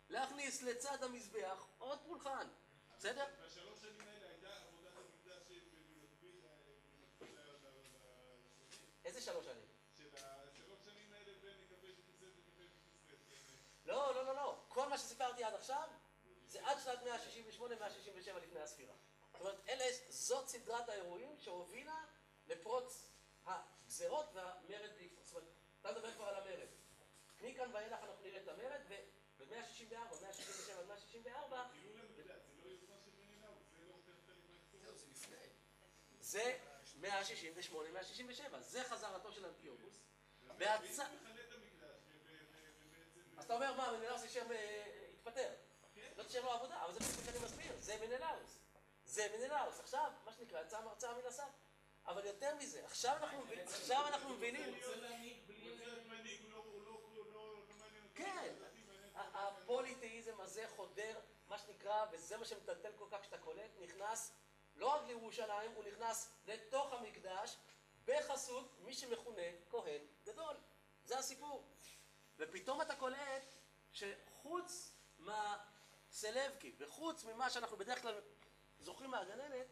להכניס לצד המזבח עוד פולחן. בסדר? בשלוש שנים האלה הייתה עבודת המקדש במקביל ל- ל- איזה שלוש שנים? של השלוש שנים האלה בין נקווה שתצא ונקווה שתצא. לא, לא, לא, לא. כל מה שסיפרתי עד עכשיו, זה עד שנת 168-167 לפני הספירה. זאת אומרת, אלה, זאת סדרת האירועים שהובילה לפרוץ הגזרות והמרד בעקבות. זאת אומרת, אתה מדבר כבר על המרד. מכאן ואילך אנחנו נראה את המרד, וב-164, 167 עד 164, חילול המקדש, זה לא יוזמה של מנלאוס, זה לא חלק מההיסטוריה. זהו, זה לפני. זה 168-167. זה חזרתו של אנטיוכוס. ובעצם אתה אומר, מה, מנלאוס ישב, אה, התפטר. לא תשאר לו עבודה, אבל זה בדיוק מה שאני מסביר, זה מנלאוס. זה מנלאוס. עכשיו, מה שנקרא, יצאה מרצאה מן הסף. אבל יותר מזה, עכשיו אנחנו מבינים, עכשיו אנחנו מבינים. כן, ה- הפוליתאיזם הזה חודר, מה שנקרא, וזה מה שמטלטל כל כך שאתה קולט, נכנס לא רק לירושלים, הוא נכנס לתוך המקדש בחסות מי שמכונה כהן גדול. זה הסיפור. ופתאום אתה קולט שחוץ מהסלבקי וחוץ ממה שאנחנו בדרך כלל זוכרים מהגננת,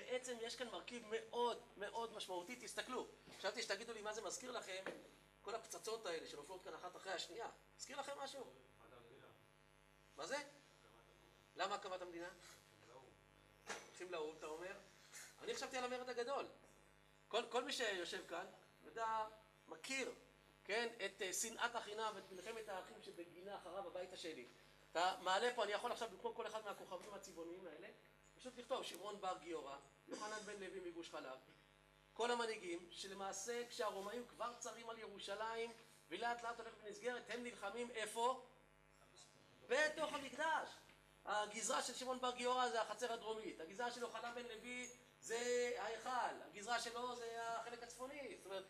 בעצם יש כאן מרכיב מאוד מאוד משמעותי. תסתכלו, חשבתי שתגידו לי מה זה מזכיר לכם, כל הפצצות האלה שנופלות כאן אחת אחרי השנייה. מזכיר לכם משהו? מה זה? למה הקמת המדינה? הולכים לאו"ם, אתה אומר? אני חשבתי על המרד הגדול. כל, כל מי שיושב כאן, יודע, מכיר, כן, את אה, שנאת החינם ואת מלחמת האחים שבגינה אחריו הבית השני. אתה מעלה פה, אני יכול עכשיו במקום כל אחד מהכוכבים הצבעוניים האלה, פשוט לכתוב שמעון בר גיורא, יוחנן בן לוי מגוש חלב, כל המנהיגים, שלמעשה כשהרומאים כבר צרים על ירושלים ולאט לאט הולכת ונסגרת, הם נלחמים איפה? בתוך המקדש. הגזרה של שמעון בר גיורא זה החצר הדרומית, הגזרה של יוחנן בן לוי זה ההיכל, הגזרה שלו זה החלק הצפוני, זאת אומרת,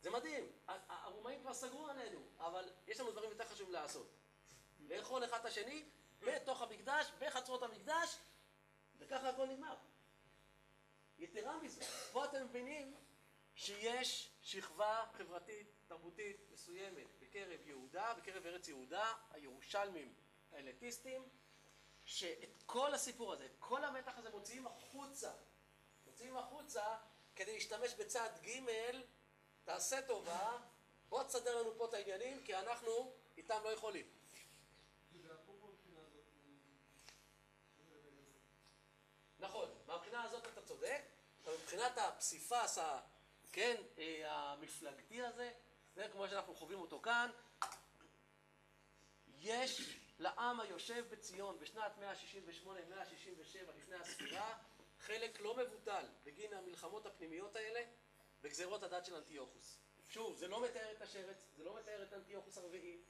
זה מדהים. הרומאים כבר סגרו עלינו, אבל יש לנו דברים יותר חשובים לעשות. לאכול אחד את השני בתוך המקדש, בחצרות המקדש, וככה הכל נגמר. יתרה מזה, פה אתם מבינים שיש שכבה חברתית, תרבותית מסוימת בקרב יהודה, בקרב ארץ יהודה, הירושלמים האליטיסטים, שאת כל הסיפור הזה, את כל המתח הזה מוציאים החוצה, מוציאים החוצה כדי להשתמש בצד ג' תעשה טובה, בוא תסדר לנו פה את העניינים, כי אנחנו איתם לא יכולים. ואפרופו מבחינה הזאת, נכון, מהבחינה הזאת אתה צודק, אבל מבחינת הפסיפס, כן, אה, המפלגתי הזה, זה כמו שאנחנו חווים אותו כאן, יש לעם היושב בציון בשנת 168-167 לפני הספירה, חלק לא מבוטל בגין המלחמות הפנימיות האלה בגזרות הדת של אנטיוכוס. שוב, זה לא מתאר את השרץ, זה לא מתאר את אנטיוכוס הרביעי,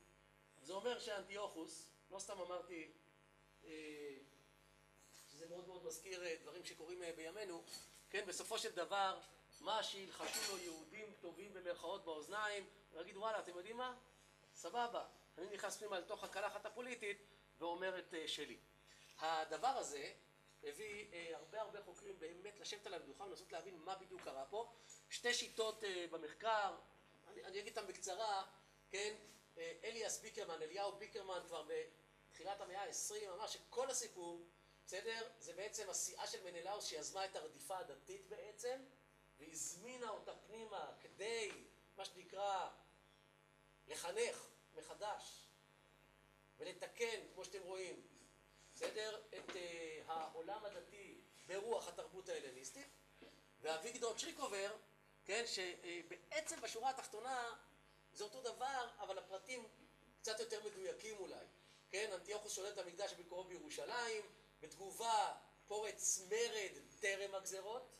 זה אומר שאנטיוכוס, לא סתם אמרתי, אה, שזה מאוד מאוד מזכיר אה, דברים שקורים אה, בימינו, כן, בסופו של דבר, מה שילחשו לו יהודים טובים במרכאות באוזניים, ולהגיד וואלה, אתם יודעים מה? סבבה, אני נכנס פנימה לתוך הקלחת הפוליטית ואומר את אה, שלי. הדבר הזה הביא הרבה הרבה חוקרים באמת לשבת על המדוכה ולנסות להבין מה בדיוק קרה פה. שתי שיטות במחקר, אני, אני אגיד אותם בקצרה, כן, אליאס ביקרמן, אליהו ביקרמן כבר בתחילת המאה ה-20 אמר שכל הסיפור, בסדר, זה בעצם הסיעה של מנלאוס שיזמה את הרדיפה הדתית בעצם, והזמינה אותה פנימה כדי, מה שנקרא, לחנך מחדש ולתקן, כמו שאתם רואים, בסדר, את uh, העולם הדתי ברוח התרבות ההלניסטית, ואביגדור צ'ריקובר, כן, שבעצם בשורה התחתונה זה אותו דבר, אבל הפרטים קצת יותר מדויקים אולי. כן, אנטיוכוס שולט המקדש בקרוב בירושלים, בתגובה פורץ מרד טרם הגזרות.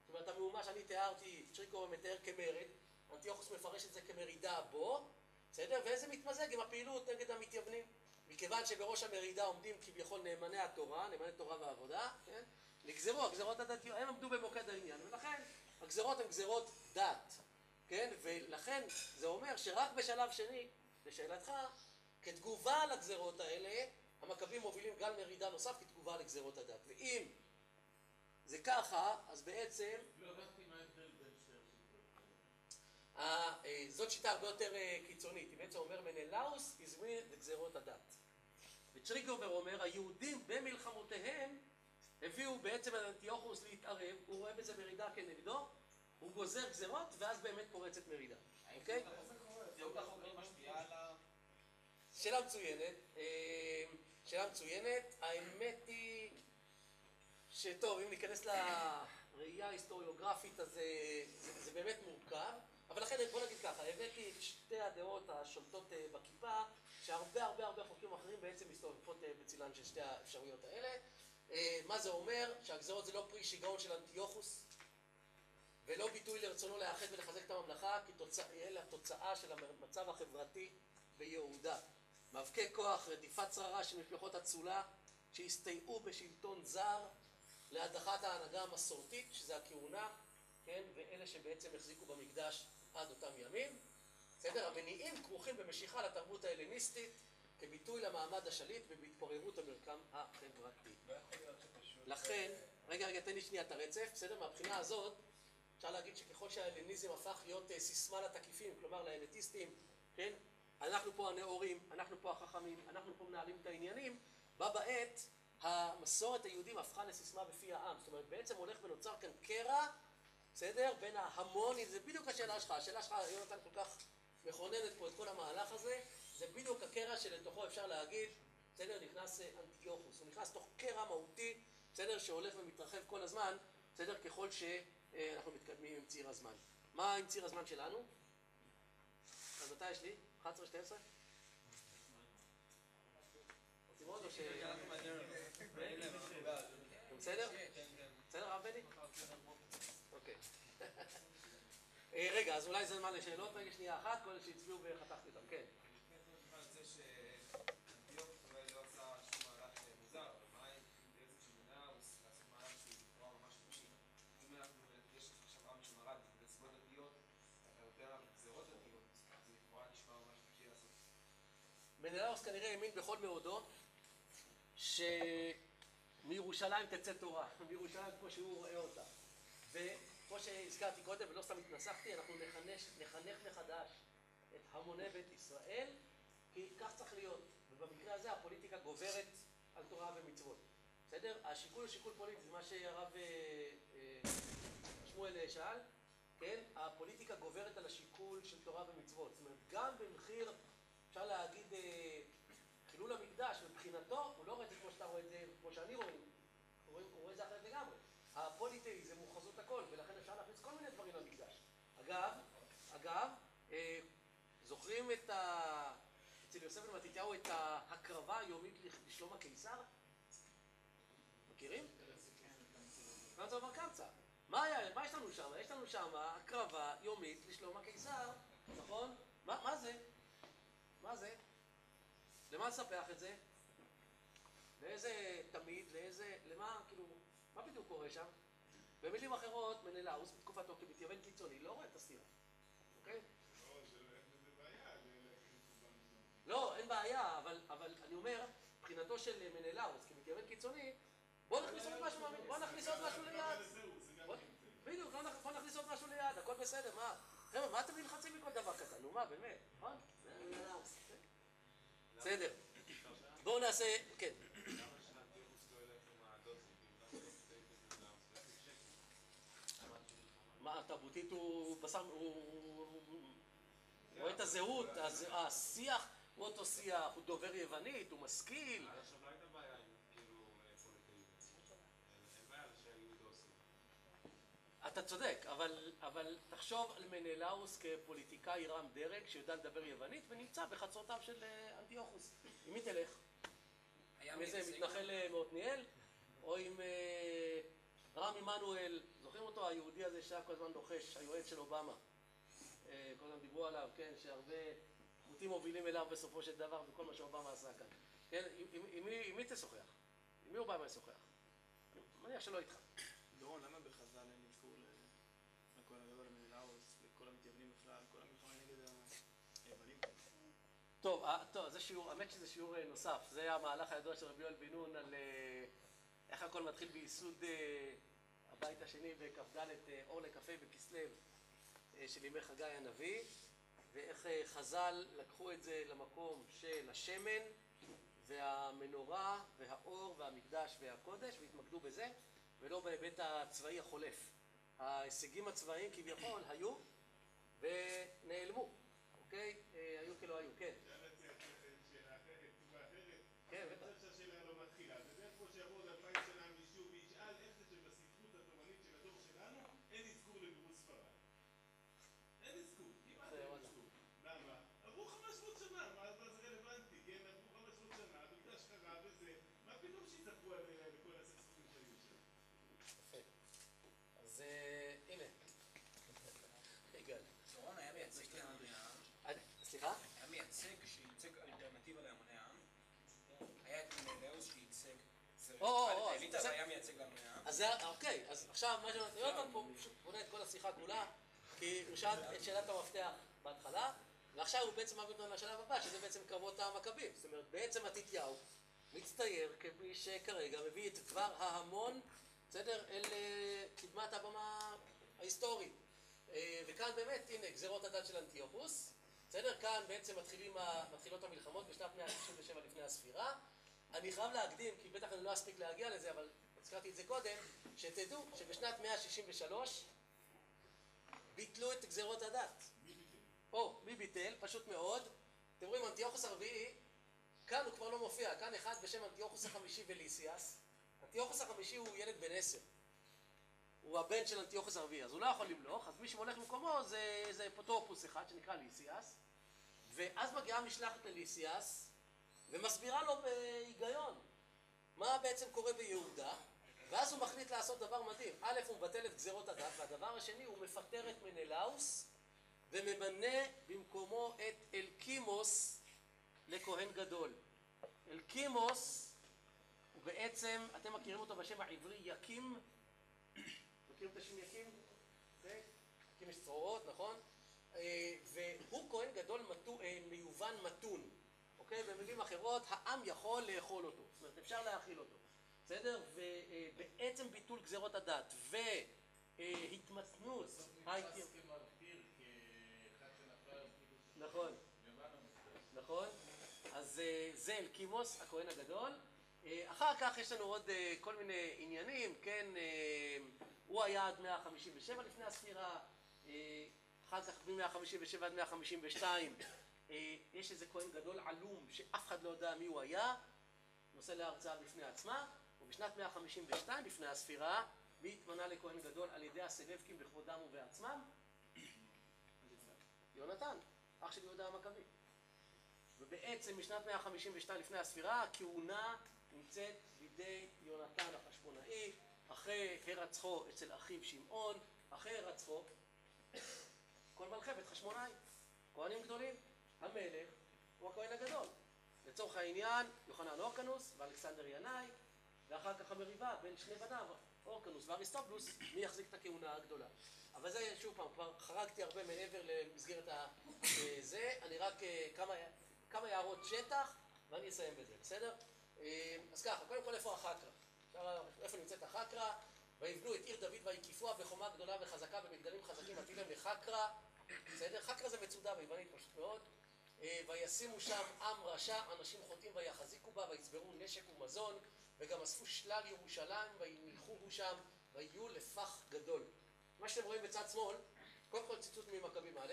זאת אומרת, המהומה שאני תיארתי, צ'ריקובר מתאר כמרד, אנטיוכוס מפרש את זה כמרידה בו, בסדר? וזה מתמזג עם הפעילות נגד המתייוונים. מכיוון שבראש המרידה עומדים כביכול נאמני התורה, נאמני תורה ועבודה, כן? נגזרו, הגזרות הדתיות, הם עמדו במוקד העניין, ולכן הגזרות הן גזרות דת, כן? ולכן זה אומר שרק בשלב שני, לשאלתך, כתגובה לגזרות האלה, המכבים מובילים גל מרידה נוסף כתגובה לגזרות הדת. ואם זה ככה, אז בעצם לא אה, זאת שיטה הרבה יותר אה, קיצונית, היא בעצם אומר מנלאוס הזמין לגזרות הדת. וצ'ריקובר אומר, היהודים במלחמותיהם הביאו בעצם את אנטיוכוס להתערב, הוא רואה בזה מרידה כנגדו, הוא גוזר גזרות, ואז באמת פורצת מרידה. אוקיי? משפיעה על ה... שאלה מצוינת, אה, שאלה מצוינת, האמת היא שטוב, אם ניכנס לראייה ההיסטוריוגרפית אז אה, זה, זה באמת מורכב, אבל לכן בוא נגיד ככה, הבאתי את שתי הדעות השולטות אה, בכיפה, שהרבה הרבה הרבה חוקרים אחרים בעצם מסתובבות אה, בצילן של שתי האפשרויות האלה. אה, מה זה אומר? שהגזרות זה לא פרי שיגעון של אנטיוכוס, ולא ביטוי לרצונו לאחד ולחזק את הממלכה, כי תוצא, אלא תוצאה של המצב החברתי ביהודה. מאבקי כוח, רדיפת שררה של משפחות אצולה שהסתייעו בשלטון זר להדחת ההנהגה המסורתית, שזה הכהונה, כן, ואלה שבעצם החזיקו במקדש עד אותם ימים. בסדר? המניעים כרוכים במשיכה לתרבות ההלניסטית כביטוי למעמד השליט ובהתפוררות המרקם החברתי. לא. לכן, רגע, רגע, תן לי שנייה את הרצף, בסדר? מהבחינה הזאת, אפשר להגיד שככל שההלניזם הפך להיות אה, סיסמה לתקיפים, כלומר לאליטיסטים, כן? אנחנו פה הנאורים, אנחנו פה החכמים, אנחנו פה מנהלים את העניינים, בה בעת המסורת היהודים הפכה לסיסמה בפי העם. זאת אומרת, בעצם הולך ונוצר כאן קרע, בסדר? בין ההמון, זה בדיוק השאלה שלך, השאלה שלך, יונתן, כל כך מכוננת פה את כל המהלך הזה, זה בדיוק הקרע שלתוכו אפשר להגיד, בסדר? נכנס אה, אנטיוכוס, הוא נכנס תוך קרע מהותי, בסדר? שהולך ומתרחב כל הזמן, בסדר? ככל שאנחנו מתקדמים עם ציר הזמן. מה עם ציר הזמן שלנו? אז מתי יש לי? 11, 12? רוצים עוד או ש... אתם בסדר? בסדר, הרב בני? אוקיי. [LAUGHS] אה, רגע, אז אולי זה זמן לשאלות, רגע שנייה אחת, כל אלה שהצביעו וחתכתי אותם, כן. יוצא שאנטיוכוס אולי לא עשה שום מהלך מוזר, אבל מה האינטרס של מנהרוס לעשות מהלך שהוא לכאורה ממש חופשי? אם אנחנו, יש עכשיו עם שמרד בנסיבות דתיות, אתה נותן עליו גזירות דתיות, אז זה לכאורה נשמע ממש חופשי לעשות. מנלאוס כנראה האמין בכל מאודו שמירושלים תצא תורה, [LAUGHS] מירושלים כמו שהוא רואה אותה. וכמו שהזכרתי קודם, ולא סתם התנסחתי, אנחנו נחנש, נחנך מחדש את המוני בית ישראל, כי כך צריך להיות. ובמקרה הזה הפוליטיקה גוברת על תורה ומצוות. בסדר? השיקול הוא שיקול פוליטי, זה מה שהרב אה, אה, שמואל שאל, כן? הפוליטיקה גוברת על השיקול של תורה ומצוות. זאת אומרת, גם במחיר, אפשר להגיד, אה, חילול המקדש, מבחינתו, הוא לא רואה את זה כמו שאתה רואה את זה, כמו שאני רואה, הוא רואה, את זה אחרת לגמרי. הפוליטאיזם הוא חזות הכל, ולכן אפשר להכניס כל מיני דברים למקדש. אגב, אגב, אה, זוכרים את ה... אצל יוסף בן מתתיהו את ההקרבה היומית לשלום הקיסר? מכירים? קמצא בר קמצא. מה מה יש לנו שם? יש לנו שם הקרבה יומית לשלום הקיסר, נכון? מה, מה זה? מה זה? למה נספח את זה? לאיזה תמיד, לאיזה, למה, כאילו, מה בדיוק קורה שם? במילים אחרות, מנלאוס בתקופתו כמתייוון קיצוני לא רואה את הסתירה, אוקיי? לא, לא- אין בעיה. לא, אבל, אבל אני אומר, מבחינתו של מנלאוס כמתייוון קיצוני, בוא נכניס עוד משהו, מהמ- בוא נכניס עוד משהו ליד. בדיוק, לא נכ- בוא נכניס עוד משהו ליד, הכל בסדר, מה? חבר'ה, מה אתם נלחצים מכל דבר קטן? נו מה, באמת, נכון? זה מנלאוס. בסדר. בואו נעשה, כן. מה, תרבותית הוא בשר, הוא רואה את הזהות, הז- השיח הוא אותו שיח, הוא דובר יוונית, הוא משכיל. עד עכשיו לא הייתה בעיה עם כאילו פוליטאיזם. אין בעיה שיהיו דוסים. אתה צודק, אבל, אבל תחשוב על מנלאוס כפוליטיקאי רם דרג שיודע לדבר יוונית ונמצא בחצרותיו של אה, אנטיוכוס. עם מי תלך? עם איזה מתנחל אה, מעתניאל? או עם אה, רם עמנואל, זוכרים אותו? היהודי הזה שהיה כל הזמן לוחש, היועץ של אובמה. כל הזמן דיברו עליו, כן, שהרבה חוטים מובילים אליו בסופו של דבר בכל מה שאובמה עשה כאן. כן, עם, מי- עם מי תשוחח? עם מי אובמה ישוחח? אני מניח שלא איתך. דורון, למה בחז"ל אין אזכור לכהן הגדול למנלאוס, לכל המתייוונים בכלל, כל המלחמה נגד היוונים? טוב, אה, טוב, זה שיעור, האמת שזה שיעור אה, נוסף, זה המהלך הידוע של רבי יואל בן נון על אה, איך הכל מתחיל בייסוד הבית השני בכ"ד אור לכ"ה בכסלו של ימי חגי הנביא, ואיך חז"ל לקחו את זה למקום של השמן והמנורה והאור והמקדש והקודש והתמקדו בזה, ולא בהיבט הצבאי החולף. ההישגים הצבאיים כביכול היו ונעלמו, אוקיי? אה, היו כלא או, את האליטה זה- והיה מייצג למאה. אז זה, אוקיי, אז עכשיו מה שאני יונתן פה בונה את כל השיחה כולה, כי הוא שאל את שאלת המפתח בהתחלה, ועכשיו הוא בעצם מעביר אותנו לשלב הבא, שזה בעצם קרבות המכבים. זאת אומרת, בעצם מתתיהו מצטייר כמי שכרגע מביא את דבר ההמון, בסדר, אל אה, קדמת הבמה ההיסטורית. אה, וכאן באמת, הנה, גזירות הדת של אנטיוכוס, בסדר? כאן בעצם מתחילים, מתחילות המלחמות בשנת 167 לפני הספירה. אני חייב להקדים, כי בטח אני לא אספיק להגיע לזה, אבל הזכרתי את זה קודם, שתדעו שבשנת 163 ביטלו את גזירות הדת. או, מי ביטל? פשוט מאוד. אתם רואים, אנטיוכוס הרביעי, כאן הוא כבר לא מופיע, כאן אחד בשם אנטיוכוס החמישי וליסיאס. אנטיוכוס החמישי הוא ילד בן עשר. הוא הבן של אנטיוכוס הרביעי, אז הוא לא יכול למלוך, אז מי שהולך במקומו זה, זה אפוטרופוס אחד שנקרא ליסיאס. ואז מגיעה משלחת לליסיאס, ומסבירה לו בהיגיון מה בעצם קורה ביהודה, ואז הוא מחליט לעשות דבר מדהים. א', הוא מבטל את גזירות הדת, והדבר השני, הוא מפטר את מנלאוס, וממנה במקומו את אלקימוס לכהן גדול. אלקימוס הוא בעצם, אתם מכירים אותו בשם העברי יקים? מכירים את השם יקים? יקים יש צרורות, נכון? אה, והוא כהן גדול אה, מיובן מתון. אוקיי? במילים אחרות, העם יכול לאכול אותו. זאת אומרת, אפשר להאכיל אותו. בסדר? ובעצם ביטול גזירות הדת והתמתנות נכון, נכון. אז אה, זה אלקימוס, הכהן הגדול. אה, אחר כך יש לנו עוד אה, כל מיני עניינים, כן? הוא היה עד 157 לפני הספירה, אחר כך מ-157 עד 152 אה, יש איזה כהן גדול עלום שאף אחד לא יודע מי הוא היה, נושא להרצאה בפני עצמה, ובשנת 152 לפני הספירה, מי התמנה לכהן גדול על ידי הסלבקים בכבודם ובעצמם? יונתן, אח של יהודה המכבי. ובעצם משנת 152 לפני הספירה, הכהונה נמצאת בידי יונתן החשמונאי, אחרי הרצחו אצל אחיו שמעון, אחרי הרצחו כל מלכי בית חשמונאי, כהנים גדולים. המלך הוא הכהן הגדול. לצורך העניין, יוחנן אורקנוס ואלכסנדר ינאי, ואחר כך המריבה בין שני בניו, אורקנוס ואריסטובלוס, מי יחזיק את הכהונה הגדולה. אבל זה, שוב פעם, כבר חרגתי הרבה מעבר למסגרת ה... אה, אני רק אה, כמה, כמה הערות שטח, ואני אסיים בזה, בסדר? אה, אז ככה, קודם כל איפה החקרא? איפה נמצאת החקרא? ויבנו את עיר דוד ויקיפוה בחומה גדולה וחזקה במגדלים חזקים עתידם לחקרא, בסדר? חקרא זה מצודה ביוונית פשוט מאוד. אה, וישימו שם עם רשע, אנשים חוטאים ויחזיקו בה, ויצברו נשק ומזון, וגם אספו שלל ירושלים, ויניחוהו שם, ויהיו לפח גדול. מה שאתם רואים בצד שמאל, קודם כל ציטוט ממכבים א',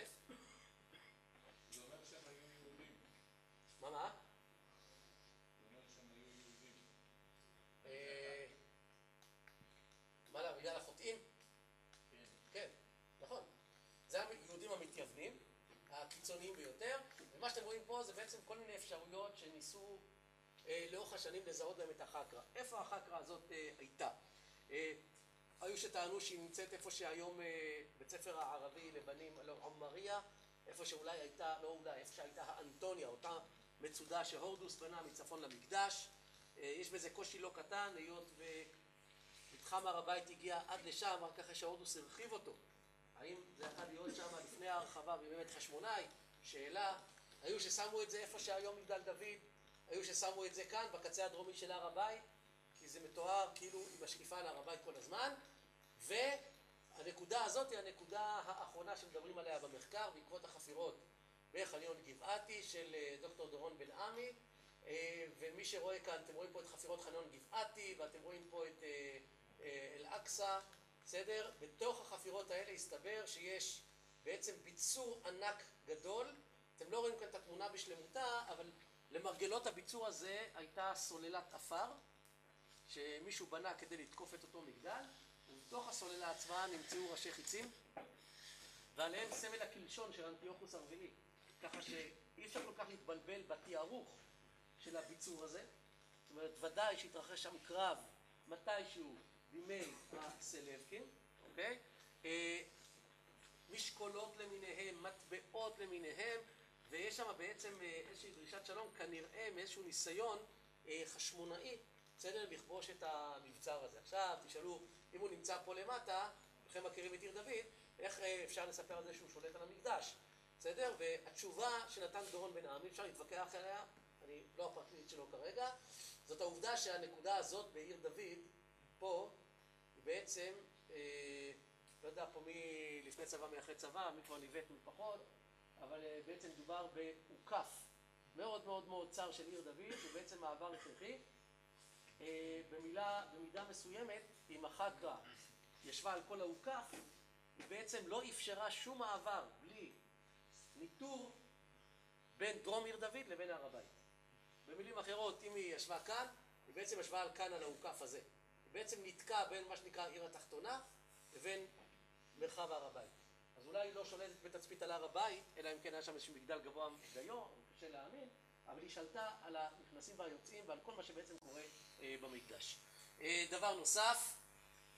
זה אומר שהם היו יהודים. מה מה? זה אומר שהם היו יהודים. אה, מה למה, בגלל החוטאים? כן. כן, נכון. זה היהודים המתייוונים, הקיצוניים ביותר, ומה שאתם רואים פה זה בעצם כל מיני אפשרויות שניסו אה, לאורך השנים לזהות בהם את החקרא. איפה החקרא הזאת אה, הייתה? אה, היו שטענו שהיא נמצאת איפה שהיום אה, בית ספר הערבי לבנים, לא, עומריה, איפה שאולי הייתה, לא אולי, איפה שהייתה האנטוניה, אותה מצודה שהורדוס בנה מצפון למקדש. יש בזה קושי לא קטן, היות ומתחם הר הבית הגיע עד לשם, רק אחרי שהורדוס הרחיב אותו. האם זה יכול להיות שם לפני ההרחבה באמת חשמונאי? שאלה. היו ששמו את זה איפה שהיום מגדל דוד, היו ששמו את זה כאן, בקצה הדרומי של הר הבית, כי זה מתואר כאילו עם השקיפה על הר הבית כל הזמן. והנקודה הזאת היא הנקודה האחרונה שמדברים עליה במחקר, בעקבות החפירות בחניון גבעתי של אה, דוקטור דורון בן עמי. אה, ומי שרואה כאן, אתם רואים פה את חפירות חניון גבעתי, ואתם רואים פה את אה, אל-אקצא, בסדר? בתוך החפירות האלה הסתבר שיש בעצם ביצור ענק גדול. אתם לא רואים כאן את התמונה בשלמותה, אבל למרגלות הביצור הזה הייתה סוללת עפר, שמישהו בנה כדי לתקוף את אותו מגדל, ובתוך הסוללה עצמה נמצאו ראשי חיצים, ועליהם סמל הקלשון של אנטיוכוס הרביעי. ככה שאי אפשר כל כך להתבלבל בתיארוך של הביצור הזה. זאת אומרת, ודאי שהתרחש שם קרב מתישהו בימי הסלבקים, אוקיי? אה, משקולות למיניהם, מטבעות למיניהם, ויש שם בעצם אה, איזושהי דרישת שלום, כנראה מאיזשהו ניסיון אה, חשמונאי בסדר? לכבוש את המבצר הזה. עכשיו תשאלו, אם הוא נמצא פה למטה, לכם מכירים את עיר דוד, איך אה, אפשר לספר על זה שהוא שולט על המקדש? בסדר? והתשובה שנתן דורון בן עמי, אפשר להתווכח עליה, אני לא הפרקליט שלו כרגע, זאת העובדה שהנקודה הזאת בעיר דוד, פה, היא בעצם, אה, לא יודע פה מי לפני צבא, מי אחרי צבא, מי כבר ניווט מי פחות, אבל אה, בעצם מדובר באוכף מאוד מאוד מאוד צר של עיר דוד, שהוא בעצם מעבר הכרחי. אה, במילה, במידה מסוימת, אם החקרא ישבה על כל האוכף, היא בעצם לא אפשרה שום מעבר בלי ניטור בין דרום עיר דוד לבין הר הבית. במילים אחרות, אם היא ישבה כאן, היא בעצם ישבה על כאן על האוכף הזה. היא בעצם נתקעה בין מה שנקרא עיר התחתונה לבין מרחב הר הבית. אולי היא לא שולטת בתצפית על הר הבית, אלא אם כן היה שם איזשהו מגדל גבוה דיו, קשה להאמין, אבל היא שלטה על הנכנסים והיוצאים ועל כל מה שבעצם קורה אה, במקדש. אה, דבר נוסף,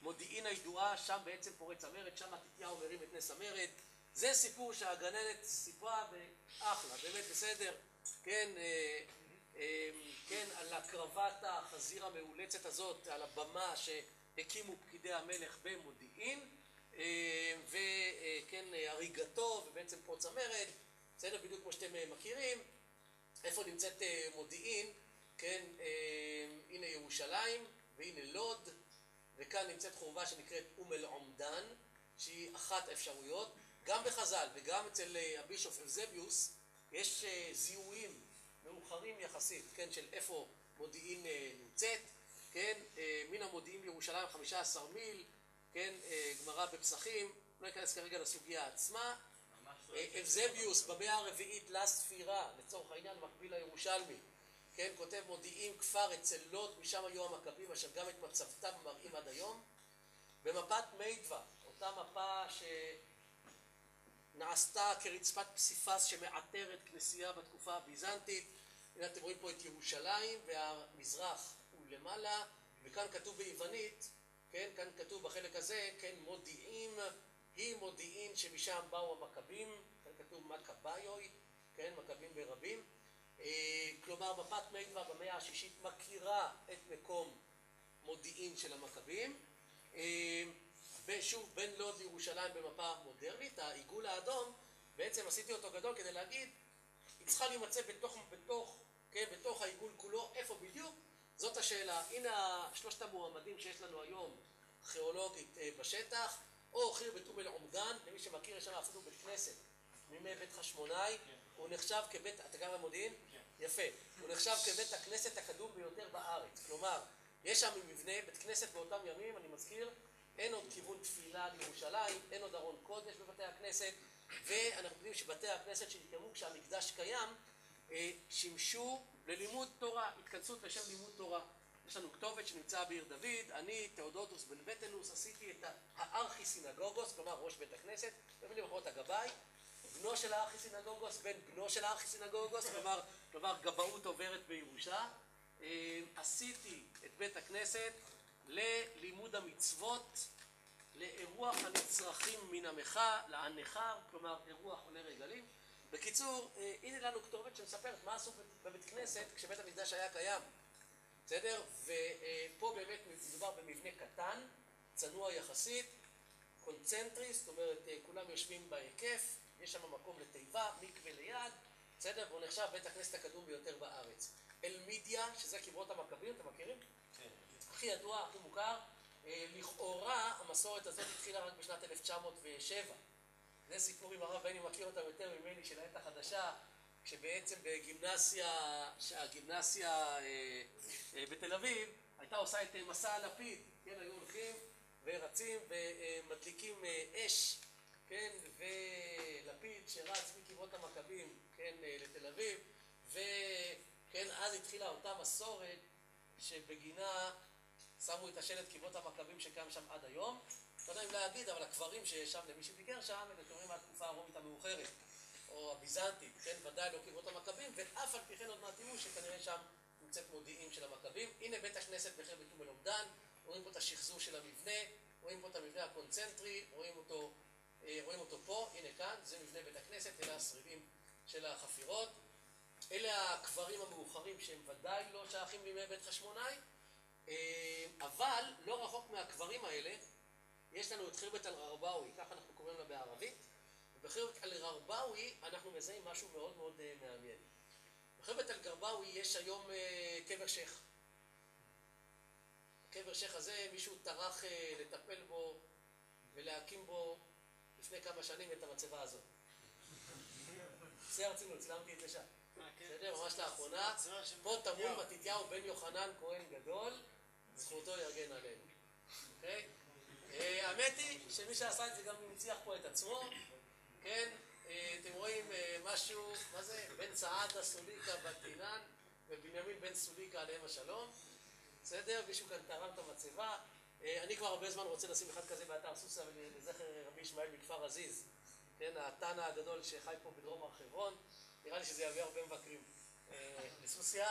מודיעין הידועה, שם בעצם פורץ המרד, שם מתתיהו מרים את נס המרד. זה סיפור שהגננת סיפרה, ואחלה, באמת בסדר, כן, אה, אה, כן, על הקרבת החזיר המאולצת הזאת, על הבמה שהקימו פקידי המלך במודיעין, וכן, הריגתו ובעצם פרוץ המרד, בסדר, בדיוק כמו שאתם אה, מכירים. איפה נמצאת אה, מודיעין, כן, אה, הנה ירושלים, והנה לוד, וכאן נמצאת חורבה שנקראת אום אל עומדן, שהיא אחת האפשרויות. גם בחז"ל וגם אצל אה, הבישוף אבזביוס יש אה, זיהויים מאוחרים יחסית, כן, של איפה מודיעין אה, נמצאת, כן, אה, מן המודיעין לירושלים 15 מיל, כן, אה, גמרא בפסחים, לא ניכנס כרגע לסוגיה עצמה. אה, אבזביוס במאה הרביעית לספירה, לצורך העניין מקביל לירושלמי, כן, כותב מודיעין כפר אצל לוד, משם היו המכבים אשר גם את מצבתם מראים עד היום. במפת מידווה, אותה מפה שנעשתה כרצפת פסיפס שמעטרת כנסייה בתקופה הביזנטית, הנה אתם רואים פה את ירושלים והמזרח הוא למעלה, וכאן כתוב ביוונית, כן, כאן כתוב בחלק הזה, כן, מודיעין, היא מודיעין שמשם באו המכבים, כאן כתוב מכביוי, כן, מכבים ברבים. אה, כלומר, מפת מידווה במאה השישית מכירה את מקום מודיעין של המכבים. אה, ושוב, בין לוד לירושלים במפה מודרנית, העיגול האדום, בעצם עשיתי אותו גדול כדי להגיד, היא צריכה להימצא בתוך, בתוך, כן, בתוך העיגול כולו, איפה בדיוק? זאת השאלה. הנה שלושת המועמדים שיש לנו היום, כיאולוגית אה, בשטח, או חיר בתום אל עומדן, למי שמכיר, יש שם אפילו בית כנסת, מימי בית חשמונאי, הוא נחשב כבית, אתה גם במודיעין? יפה. הוא נחשב כבית הכנסת הקדום ביותר בארץ. כלומר, יש שם מבנה, בית כנסת באותם ימים, אני מזכיר, אין עוד כיוון תפילה לירושלים, אין עוד ארון קודש בבתי הכנסת, ואנחנו יודעים שבתי הכנסת שהתקיימו כשהמקדש קיים, שימשו ללימוד תורה, התכנסות לשם לימוד תורה. יש לנו כתובת שנמצאה בעיר דוד, אני, תאודוטוס בן בטנוס, עשיתי את הארכי סינגוגוס, כלומר ראש בית הכנסת, במילים אחרות הגבאי, בנו של הארכי סינגוגוס, בן בנו של הארכי סינגוגוס, כלומר, כלומר גבאות עוברת בירושה. אה, עשיתי את בית הכנסת ללימוד המצוות, לאירוח הנצרכים מן המחה, להנכר, כלומר אירוח עולי רגלים. בקיצור, אה, הנה לנו כתובת שמספרת מה עשו בבית כנסת כשבית המקדש היה קיים. בסדר? ופה באמת מדובר במבנה קטן, צנוע יחסית, קונצנטרי, זאת אומרת אה, כולם יושבים בהיקף, יש שם מקום לתיבה, מקווה ליד, בסדר? והוא נחשב בית הכנסת הקדום ביותר בארץ. אלמידיה, שזה קברות המכבים, אתם מכירים? כן. הכי ידוע, הכי מוכר. אה, לכאורה המסורת הזאת התחילה רק בשנת 1907. זה סיפור עם הרב בני מכיר אותם יותר ממני של העת החדשה, כשבעצם בגימנסיה, שהגימנסיה אה, אה, בתל אביב הייתה עושה את אה, מסע הלפיד, כן, היו הולכים ורצים ומדליקים אה, אש, כן, ולפיד שרץ מקברות המכבים, כן, אה, לתל אביב, וכן, אז התחילה אותה מסורת שבגינה שמו את השלט קברות המכבים שקיים שם עד היום. לא יודע אם להגיד, אבל הקברים שיש שם, למי שביקר שם, הם מהתקופה הרומית המאוחרת, או הביזנטית, כן, ודאי לא קברות המכבים, ואף על פי כן עוד מעט תראו שכנראה שם נמצאת מודיעין של המכבים. הנה בית הכנסת בחיר בתום אלעמדן, רואים פה את השחזור של המבנה, רואים פה את המבנה הקונצנטרי, רואים אותו, אה, רואים אותו פה, הנה כאן, זה מבנה בית הכנסת, אלה השרידים של החפירות. אלה הקברים המאוחרים שהם ודאי לא שייכים לימי בית חשמונאי, אה, אבל לא רחוק מהקברים האלה, יש לנו את חירבת אל-ררבאוי, ככה אנחנו קוראים לה בערבית, ובחירבת אל-ררבאוי אנחנו מזהים משהו מאוד מאוד אה, מעניין. בחירבת אל-גרבאוי יש היום אה, קבר שייח. הקבר שייח הזה, מישהו טרח אה, לטפל בו ולהקים בו לפני כמה שנים את המצבה הזאת. [LAUGHS] זה רצינו, צילמתי את זה שם. כן. בסדר? ממש לאחרונה. פה טמון מתתיהו. בן יוחנן כהן גדול, זכותו יגן עלינו. אוקיי? האמת היא שמי שעשה את זה גם הנציח פה את עצמו, כן? אה, אתם רואים אה, משהו, מה זה? בן סעדה סוליקה בת אילן ובנימין בן סוליקה עליהם השלום. בסדר? מישהו כאן תרם את המצבה. אה, אני כבר הרבה זמן רוצה לשים אחד כזה באתר סוסה לזכר רבי ישמעאל מכפר עזיז. כן, התנא הגדול שחי פה בדרום הר חברון. נראה לי שזה יביא הרבה מבקרים לסוסיא.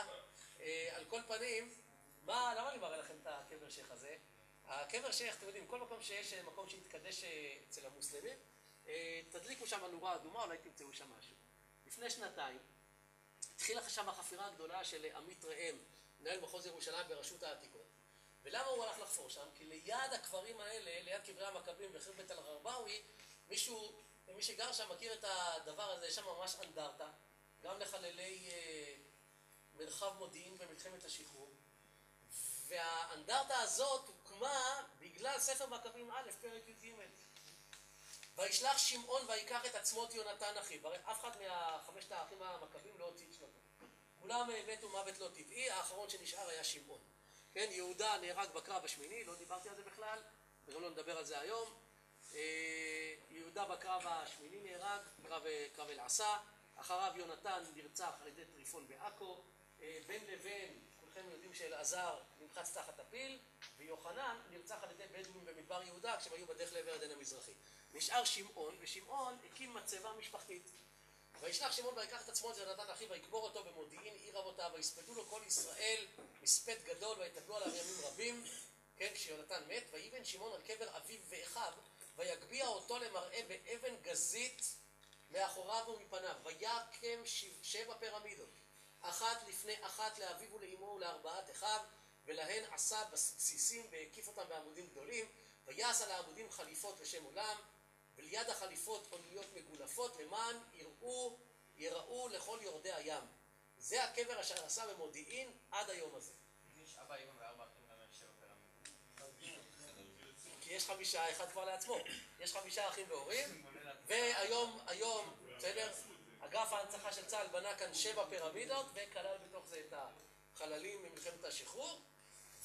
אה, על כל פנים, מה, למה אני מראה לכם את הקבר שייח הזה? הקבר שייח, אתם יודעים, כל מקום שיש מקום שהתקדש אצל המוסלמים, תדליקו שם נורה אדומה, אולי תמצאו שם משהו. לפני שנתיים התחילה שם החפירה הגדולה של עמית ראם, מנהל מחוז ירושלים ברשות העתיקות. ולמה הוא הלך לחפור שם? כי ליד הקברים האלה, ליד קברי המכבים בחרבת אל-ררבאוי, מישהו, מי שגר שם מכיר את הדבר הזה, יש שם ממש אנדרטה, גם לחללי אה, מרחב מודיעין במלחמת השחרור. והאנדרטה הזאת הוקמה בגלל ספר מכבים א', פרק י"ג. וישלח שמעון ויקח את עצמות יונתן אחיו. הרי אף אחד מהחמשת האחים המכבים לא הוציא את שנתו. כולם אה, מתו מוות לא טבעי, האחרון שנשאר היה שמעון. כן, יהודה נהרג בקרב השמיני, לא דיברתי על זה בכלל, וגם לא נדבר על זה היום. אה, יהודה בקרב השמיני נהרג, קרב, אה, קרב אל-עשה, אחריו יונתן נרצח על ידי טריפון בעכו, בין לבין, כולכם יודעים שאלעזר נמחץ תחת הפיל, ויוחנן נרצח על ידי בדואים במדבר יהודה כשהם היו בדרך לעבר עדן המזרחי. נשאר שמעון, ושמעון הקים מצבה משפחתית. וישלח שמעון ויקח את עצמו את יונתן אחיו ויקבור אותו במודיעין עיר אבותיו ויספדו לו כל ישראל מספד גדול ויתגלו עליו ימים רבים. כן כשיונתן מת ויבן שמעון על קבר אביו ואחיו ויגביה אותו למראה באבן גזית מאחוריו ומפניו. ויקם שב- שבע פירמידות. אחת לפני אחת לאביו ולאמו ולארבעת אחיו ולהן עשה בסיסים והקיף אותם בעמודים גדולים. ויעש על העמודים חליפות לשם עולם וליד החליפות אוניות מגולפות למען יראו, יראו לכל יורדי הים. זה הקבר אשר עשה במודיעין עד היום הזה. כי יש חמישה, אחד כבר לעצמו. יש חמישה אחים והורים, והיום, היום, בסדר? אגף ההנצחה של צה"ל בנה כאן שבע פירמידות, וכלל בתוך זה את החללים ממלחמת השחרור,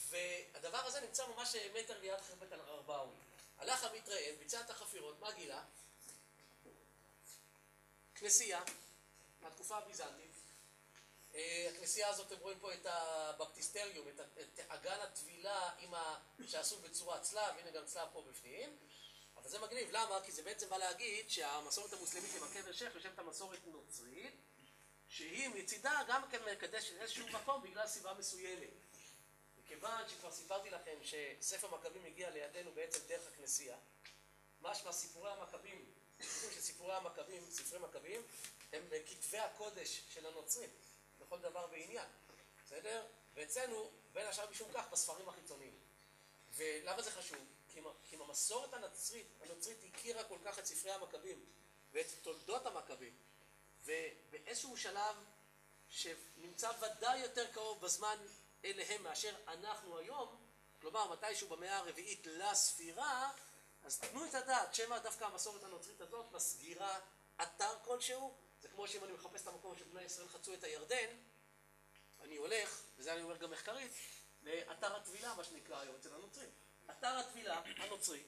והדבר הזה נמצא ממש מטר ליד חרבת אל-ררבאוי. הלך ראם, ביצע את החפירות, מה גילה? כנסייה, מהתקופה הביזנטית. אה, הכנסייה הזאת, אתם רואים פה את הבפטיסטריום, את, אגן הטבילה ה... שעשו בצורת צלב, הנה גם צלב פה בפנים. אבל זה מגניב, למה? כי זה בעצם בא להגיד שהמסורת המוסלמית עם הקבר שייח יושבת המסורת נוצרית, שהיא מצידה גם כן מקדשת איזשהו מקום בגלל סיבה מסוימת. מכיוון שכבר סיפרתי לכם שספר מכבים הגיע לידינו בעצם דרך הכנסייה, משמע סיפורי המכבים, סיפורים של סיפורי המכבים, ספרי מכבים, הם בכתבי הקודש של הנוצרים, לכל דבר ועניין, בסדר? ואצלנו, בין השאר משום כך, בספרים החיצוניים. ולמה זה חשוב? כי אם המסורת הנוצרית, הנוצרית הכירה כל כך את ספרי המכבים ואת תולדות המכבים, ובאיזשהו שלב שנמצא ודאי יותר קרוב בזמן אליהם מאשר אנחנו היום, כלומר מתישהו במאה הרביעית לספירה, אז תנו את הדעת, שמא דווקא המסורת הנוצרית הזאת מסגירה אתר כלשהו, זה כמו שאם אני מחפש את המקום שבני ישראל חצו את הירדן, אני הולך, וזה אני אומר גם מחקרית, לאתר הטבילה, מה שנקרא היום אצל הנוצרים. אתר הטבילה הנוצרי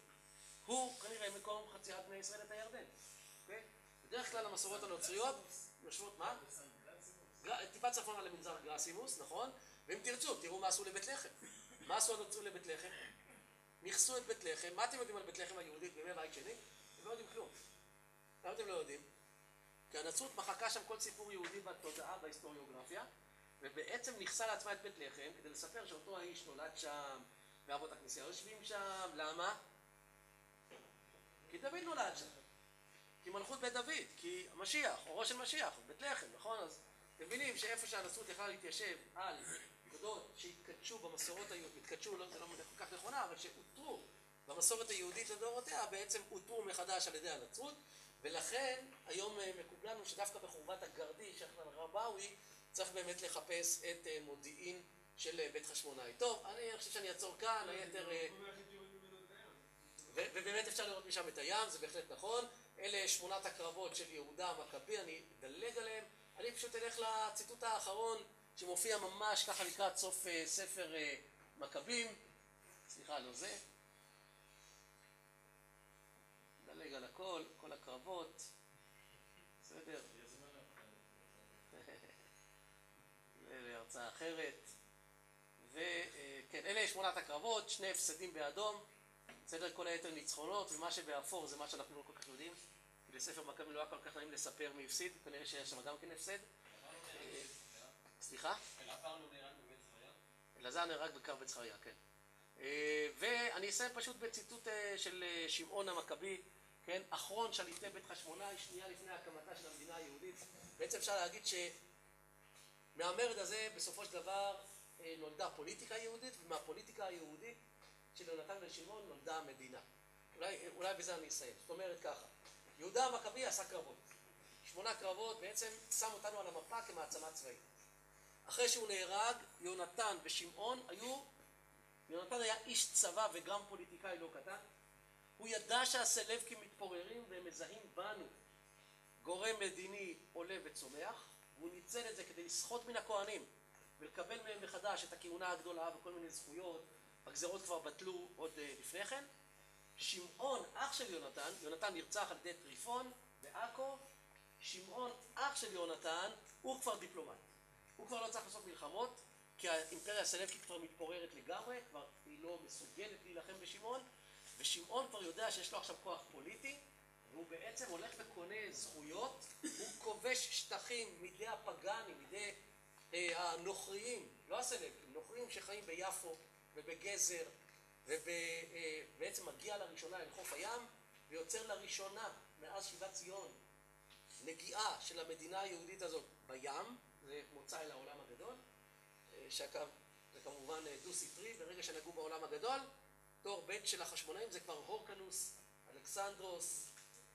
הוא כנראה מקום חציית בני ישראל את הירדן. אוקיי? בדרך כלל המסורות הנוצריות יושבות, מה? טיפה צפונה למנזר גרסימוס, נכון? ואם תרצו, תראו מה עשו לבית לחם. מה עשו הנוצרים לבית לחם? נכסו את בית לחם. מה אתם יודעים על בית לחם היהודית בימי בית שני? אתם לא יודעים כלום. למה אתם לא יודעים? כי הנצרות מחקה שם כל סיפור יהודי בתודעה, בהיסטוריוגרפיה, ובעצם נכסה לעצמה את בית לחם כדי לספר שאותו האיש נולד שם, ואבות הכנסייה יושבים שם. למה? כי דוד נולד שם. כי מלכות בית דוד, כי המשיח, אורו של משיח, בית לחם, נכון? אז אתם מבינים שאיפה שהנצרות יכלה להתיישב על נקודות שהתקדשו במסורות היהודית, התקדשו, לא, זה לא כל כך נכונה, אבל שאותרו במסורת היהודית לדורותיה, בעצם אותרו מחדש על ידי הנצרות, ולכן היום אה, מקובל לנו שדווקא בחורבת הגרדי, שייך לרבאוי, צריך באמת לחפש את אה, מודיעין של אה, בית חשמונאי. טוב, אני חושב שאני אעצור כאן, היתר... אה, ו- ובאמת אפשר לראות משם את הים, זה בהחלט נכון. אלה שמונת הקרבות של יהודה המכבי, אני אדלג עליהם. אני פשוט אלך לציטוט האחרון שמופיע ממש ככה לקראת סוף אה, ספר אה, מכבים. סליחה, לא זה. נדלג על הכל, כל הקרבות. בסדר? [LAUGHS] זה להרצאה אחרת. וכן, אלה שמונת הקרבות, שני הפסדים באדום. בסדר, כל היתר ניצחונות, ומה שבאפור זה מה שאנחנו לא כל כך יודעים. כי בספר מכבי לא היה כל כך נעים לספר מי הפסיד, כנראה שיש שם גם כן הפסד. סליחה? אלעזר נהרג בקרב בית זכריה, כן. אה, ואני אסיים פשוט בציטוט אה, של אה, שמעון המכבי, כן, אחרון שליטי בית חשמונאי, שנייה לפני הקמתה של המדינה היהודית. בעצם אפשר להגיד שמהמרד הזה בסופו של דבר נולדה פוליטיקה יהודית, ומהפוליטיקה היהודית של יונתן ושמעון נולדה המדינה. אולי, אולי בזה אני אסיים. זאת אומרת ככה, יהודה המכבי עשה קרבות. שמונה קרבות בעצם שם אותנו על המפה כמעצמה צבאית. אחרי שהוא נהרג, יונתן ושמעון היו, יונתן היה איש צבא וגם פוליטיקאי לא קטן. הוא ידע שהסלבקים מתפוררים והם מזהים בנו גורם מדיני עולה וצומח, והוא ניצל את זה כדי לסחוט מן הכהנים ולקבל מהם מחדש את הכהונה הגדולה וכל מיני זכויות. הגזרות כבר בטלו עוד uh, לפני כן. שמעון, אח של יונתן, יונתן נרצח על ידי טריפון בעכו, שמעון, אח של יונתן, הוא כבר דיפלומט. הוא כבר לא צריך לעשות מלחמות, כי האימפריה הסלבקית כבר מתפוררת לגמרי, כבר היא לא מסוגלת להילחם בשמעון, ושמעון כבר יודע שיש לו עכשיו כוח פוליטי, והוא בעצם הולך וקונה זכויות, הוא כובש שטחים מידי הפגאנים, מידי אה, הנוכריים, לא הסלבקים, נוכרים שחיים ביפו ובגזר, ובעצם מגיע לראשונה אל חוף הים, ויוצר לראשונה מאז שיבת ציון נגיעה של המדינה היהודית הזאת בים, זה מוצא אל העולם הגדול, שאגב זה כמובן דו סטרי, ברגע שנגעו בעולם הגדול, תור ב' של החשמונאים זה כבר הורקנוס, אלכסנדרוס,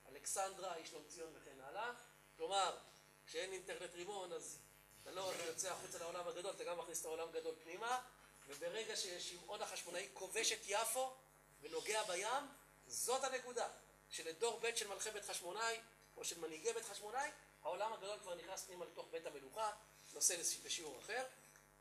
אלכסנדרה, ישלום ציון וכן הלאה, כלומר, כשאין אינטרנט רימון אז אתה לא רק יוצא החוצה לעולם הגדול, אתה גם מכניס את העולם הגדול פנימה, וברגע ששמעון החשמונאי כובש את יפו ונוגע בים, זאת הנקודה, שלדור ב' של מלכי בית חשמונאי, או של מנהיגי בית חשמונאי, העולם הגדול כבר נכנס פנימה לתוך בית המלוכה, נושא לשיעור אחר.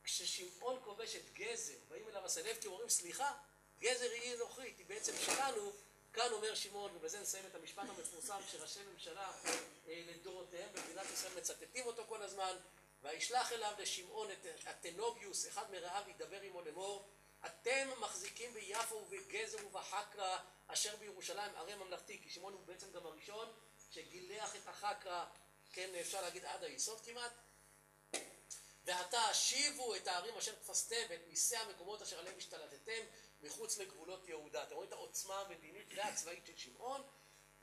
כששמעון כובש את גזר, באים אליו הסלבקים ואומרים, סליחה, גזר היא נוכרית, היא בעצם שלנו, כאן אומר שמעון, ובזה נסיים את המשפט המפורסם שראשי ממשלה אה, לדורותיהם במדינת ישראל מצטטים אותו כל הזמן, וישלח אליו לשמעון את אתנוגיוס, אחד מרעיו ידבר עמו לאמור, אתם מחזיקים ביפו ובגזר ובחקרא אשר בירושלים ערי ממלכתי, כי שמעון הוא בעצם גם הראשון שגילח את החקרא, כן אפשר להגיד עד היסוד כמעט, ועתה השיבו את הערים אשר תפסתם ואת מיסי המקומות אשר עליהם השתלטתם מחוץ לגבולות יהודה. אתם רואים את העוצמה המדינית והצבאית של שמעון,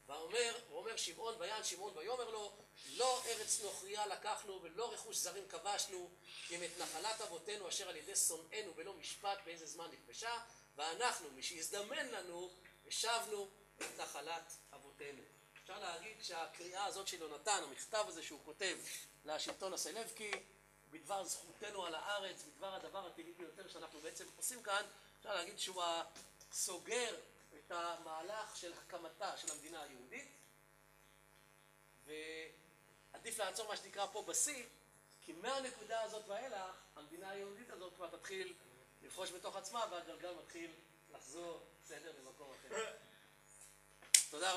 ואומר, ואומר שמעון ויען שמעון ויאמר לו לא ארץ נוכריה לקחנו ולא רכוש זרים כבשנו אם את נחלת אבותינו אשר על ידי שונאינו בלא משפט באיזה זמן נכבשה ואנחנו משהזדמן לנו השבנו את נחלת אבותינו. אפשר להגיד שהקריאה הזאת של יונתן, המכתב הזה שהוא כותב לשלטון הסלבקי בדבר זכותנו על הארץ, בדבר הדבר הטבעי ביותר שאנחנו בעצם עושים כאן, אפשר להגיד שהוא סוגר את המהלך של הקמתה של המדינה היהודית. ועדיף לעצור מה שנקרא פה בשיא כי מהנקודה הזאת ואילך המדינה היהודית הזאת כבר תתחיל לפרוש בתוך עצמה והגלגל מתחיל לחזור בסדר למקום אחר [LAUGHS]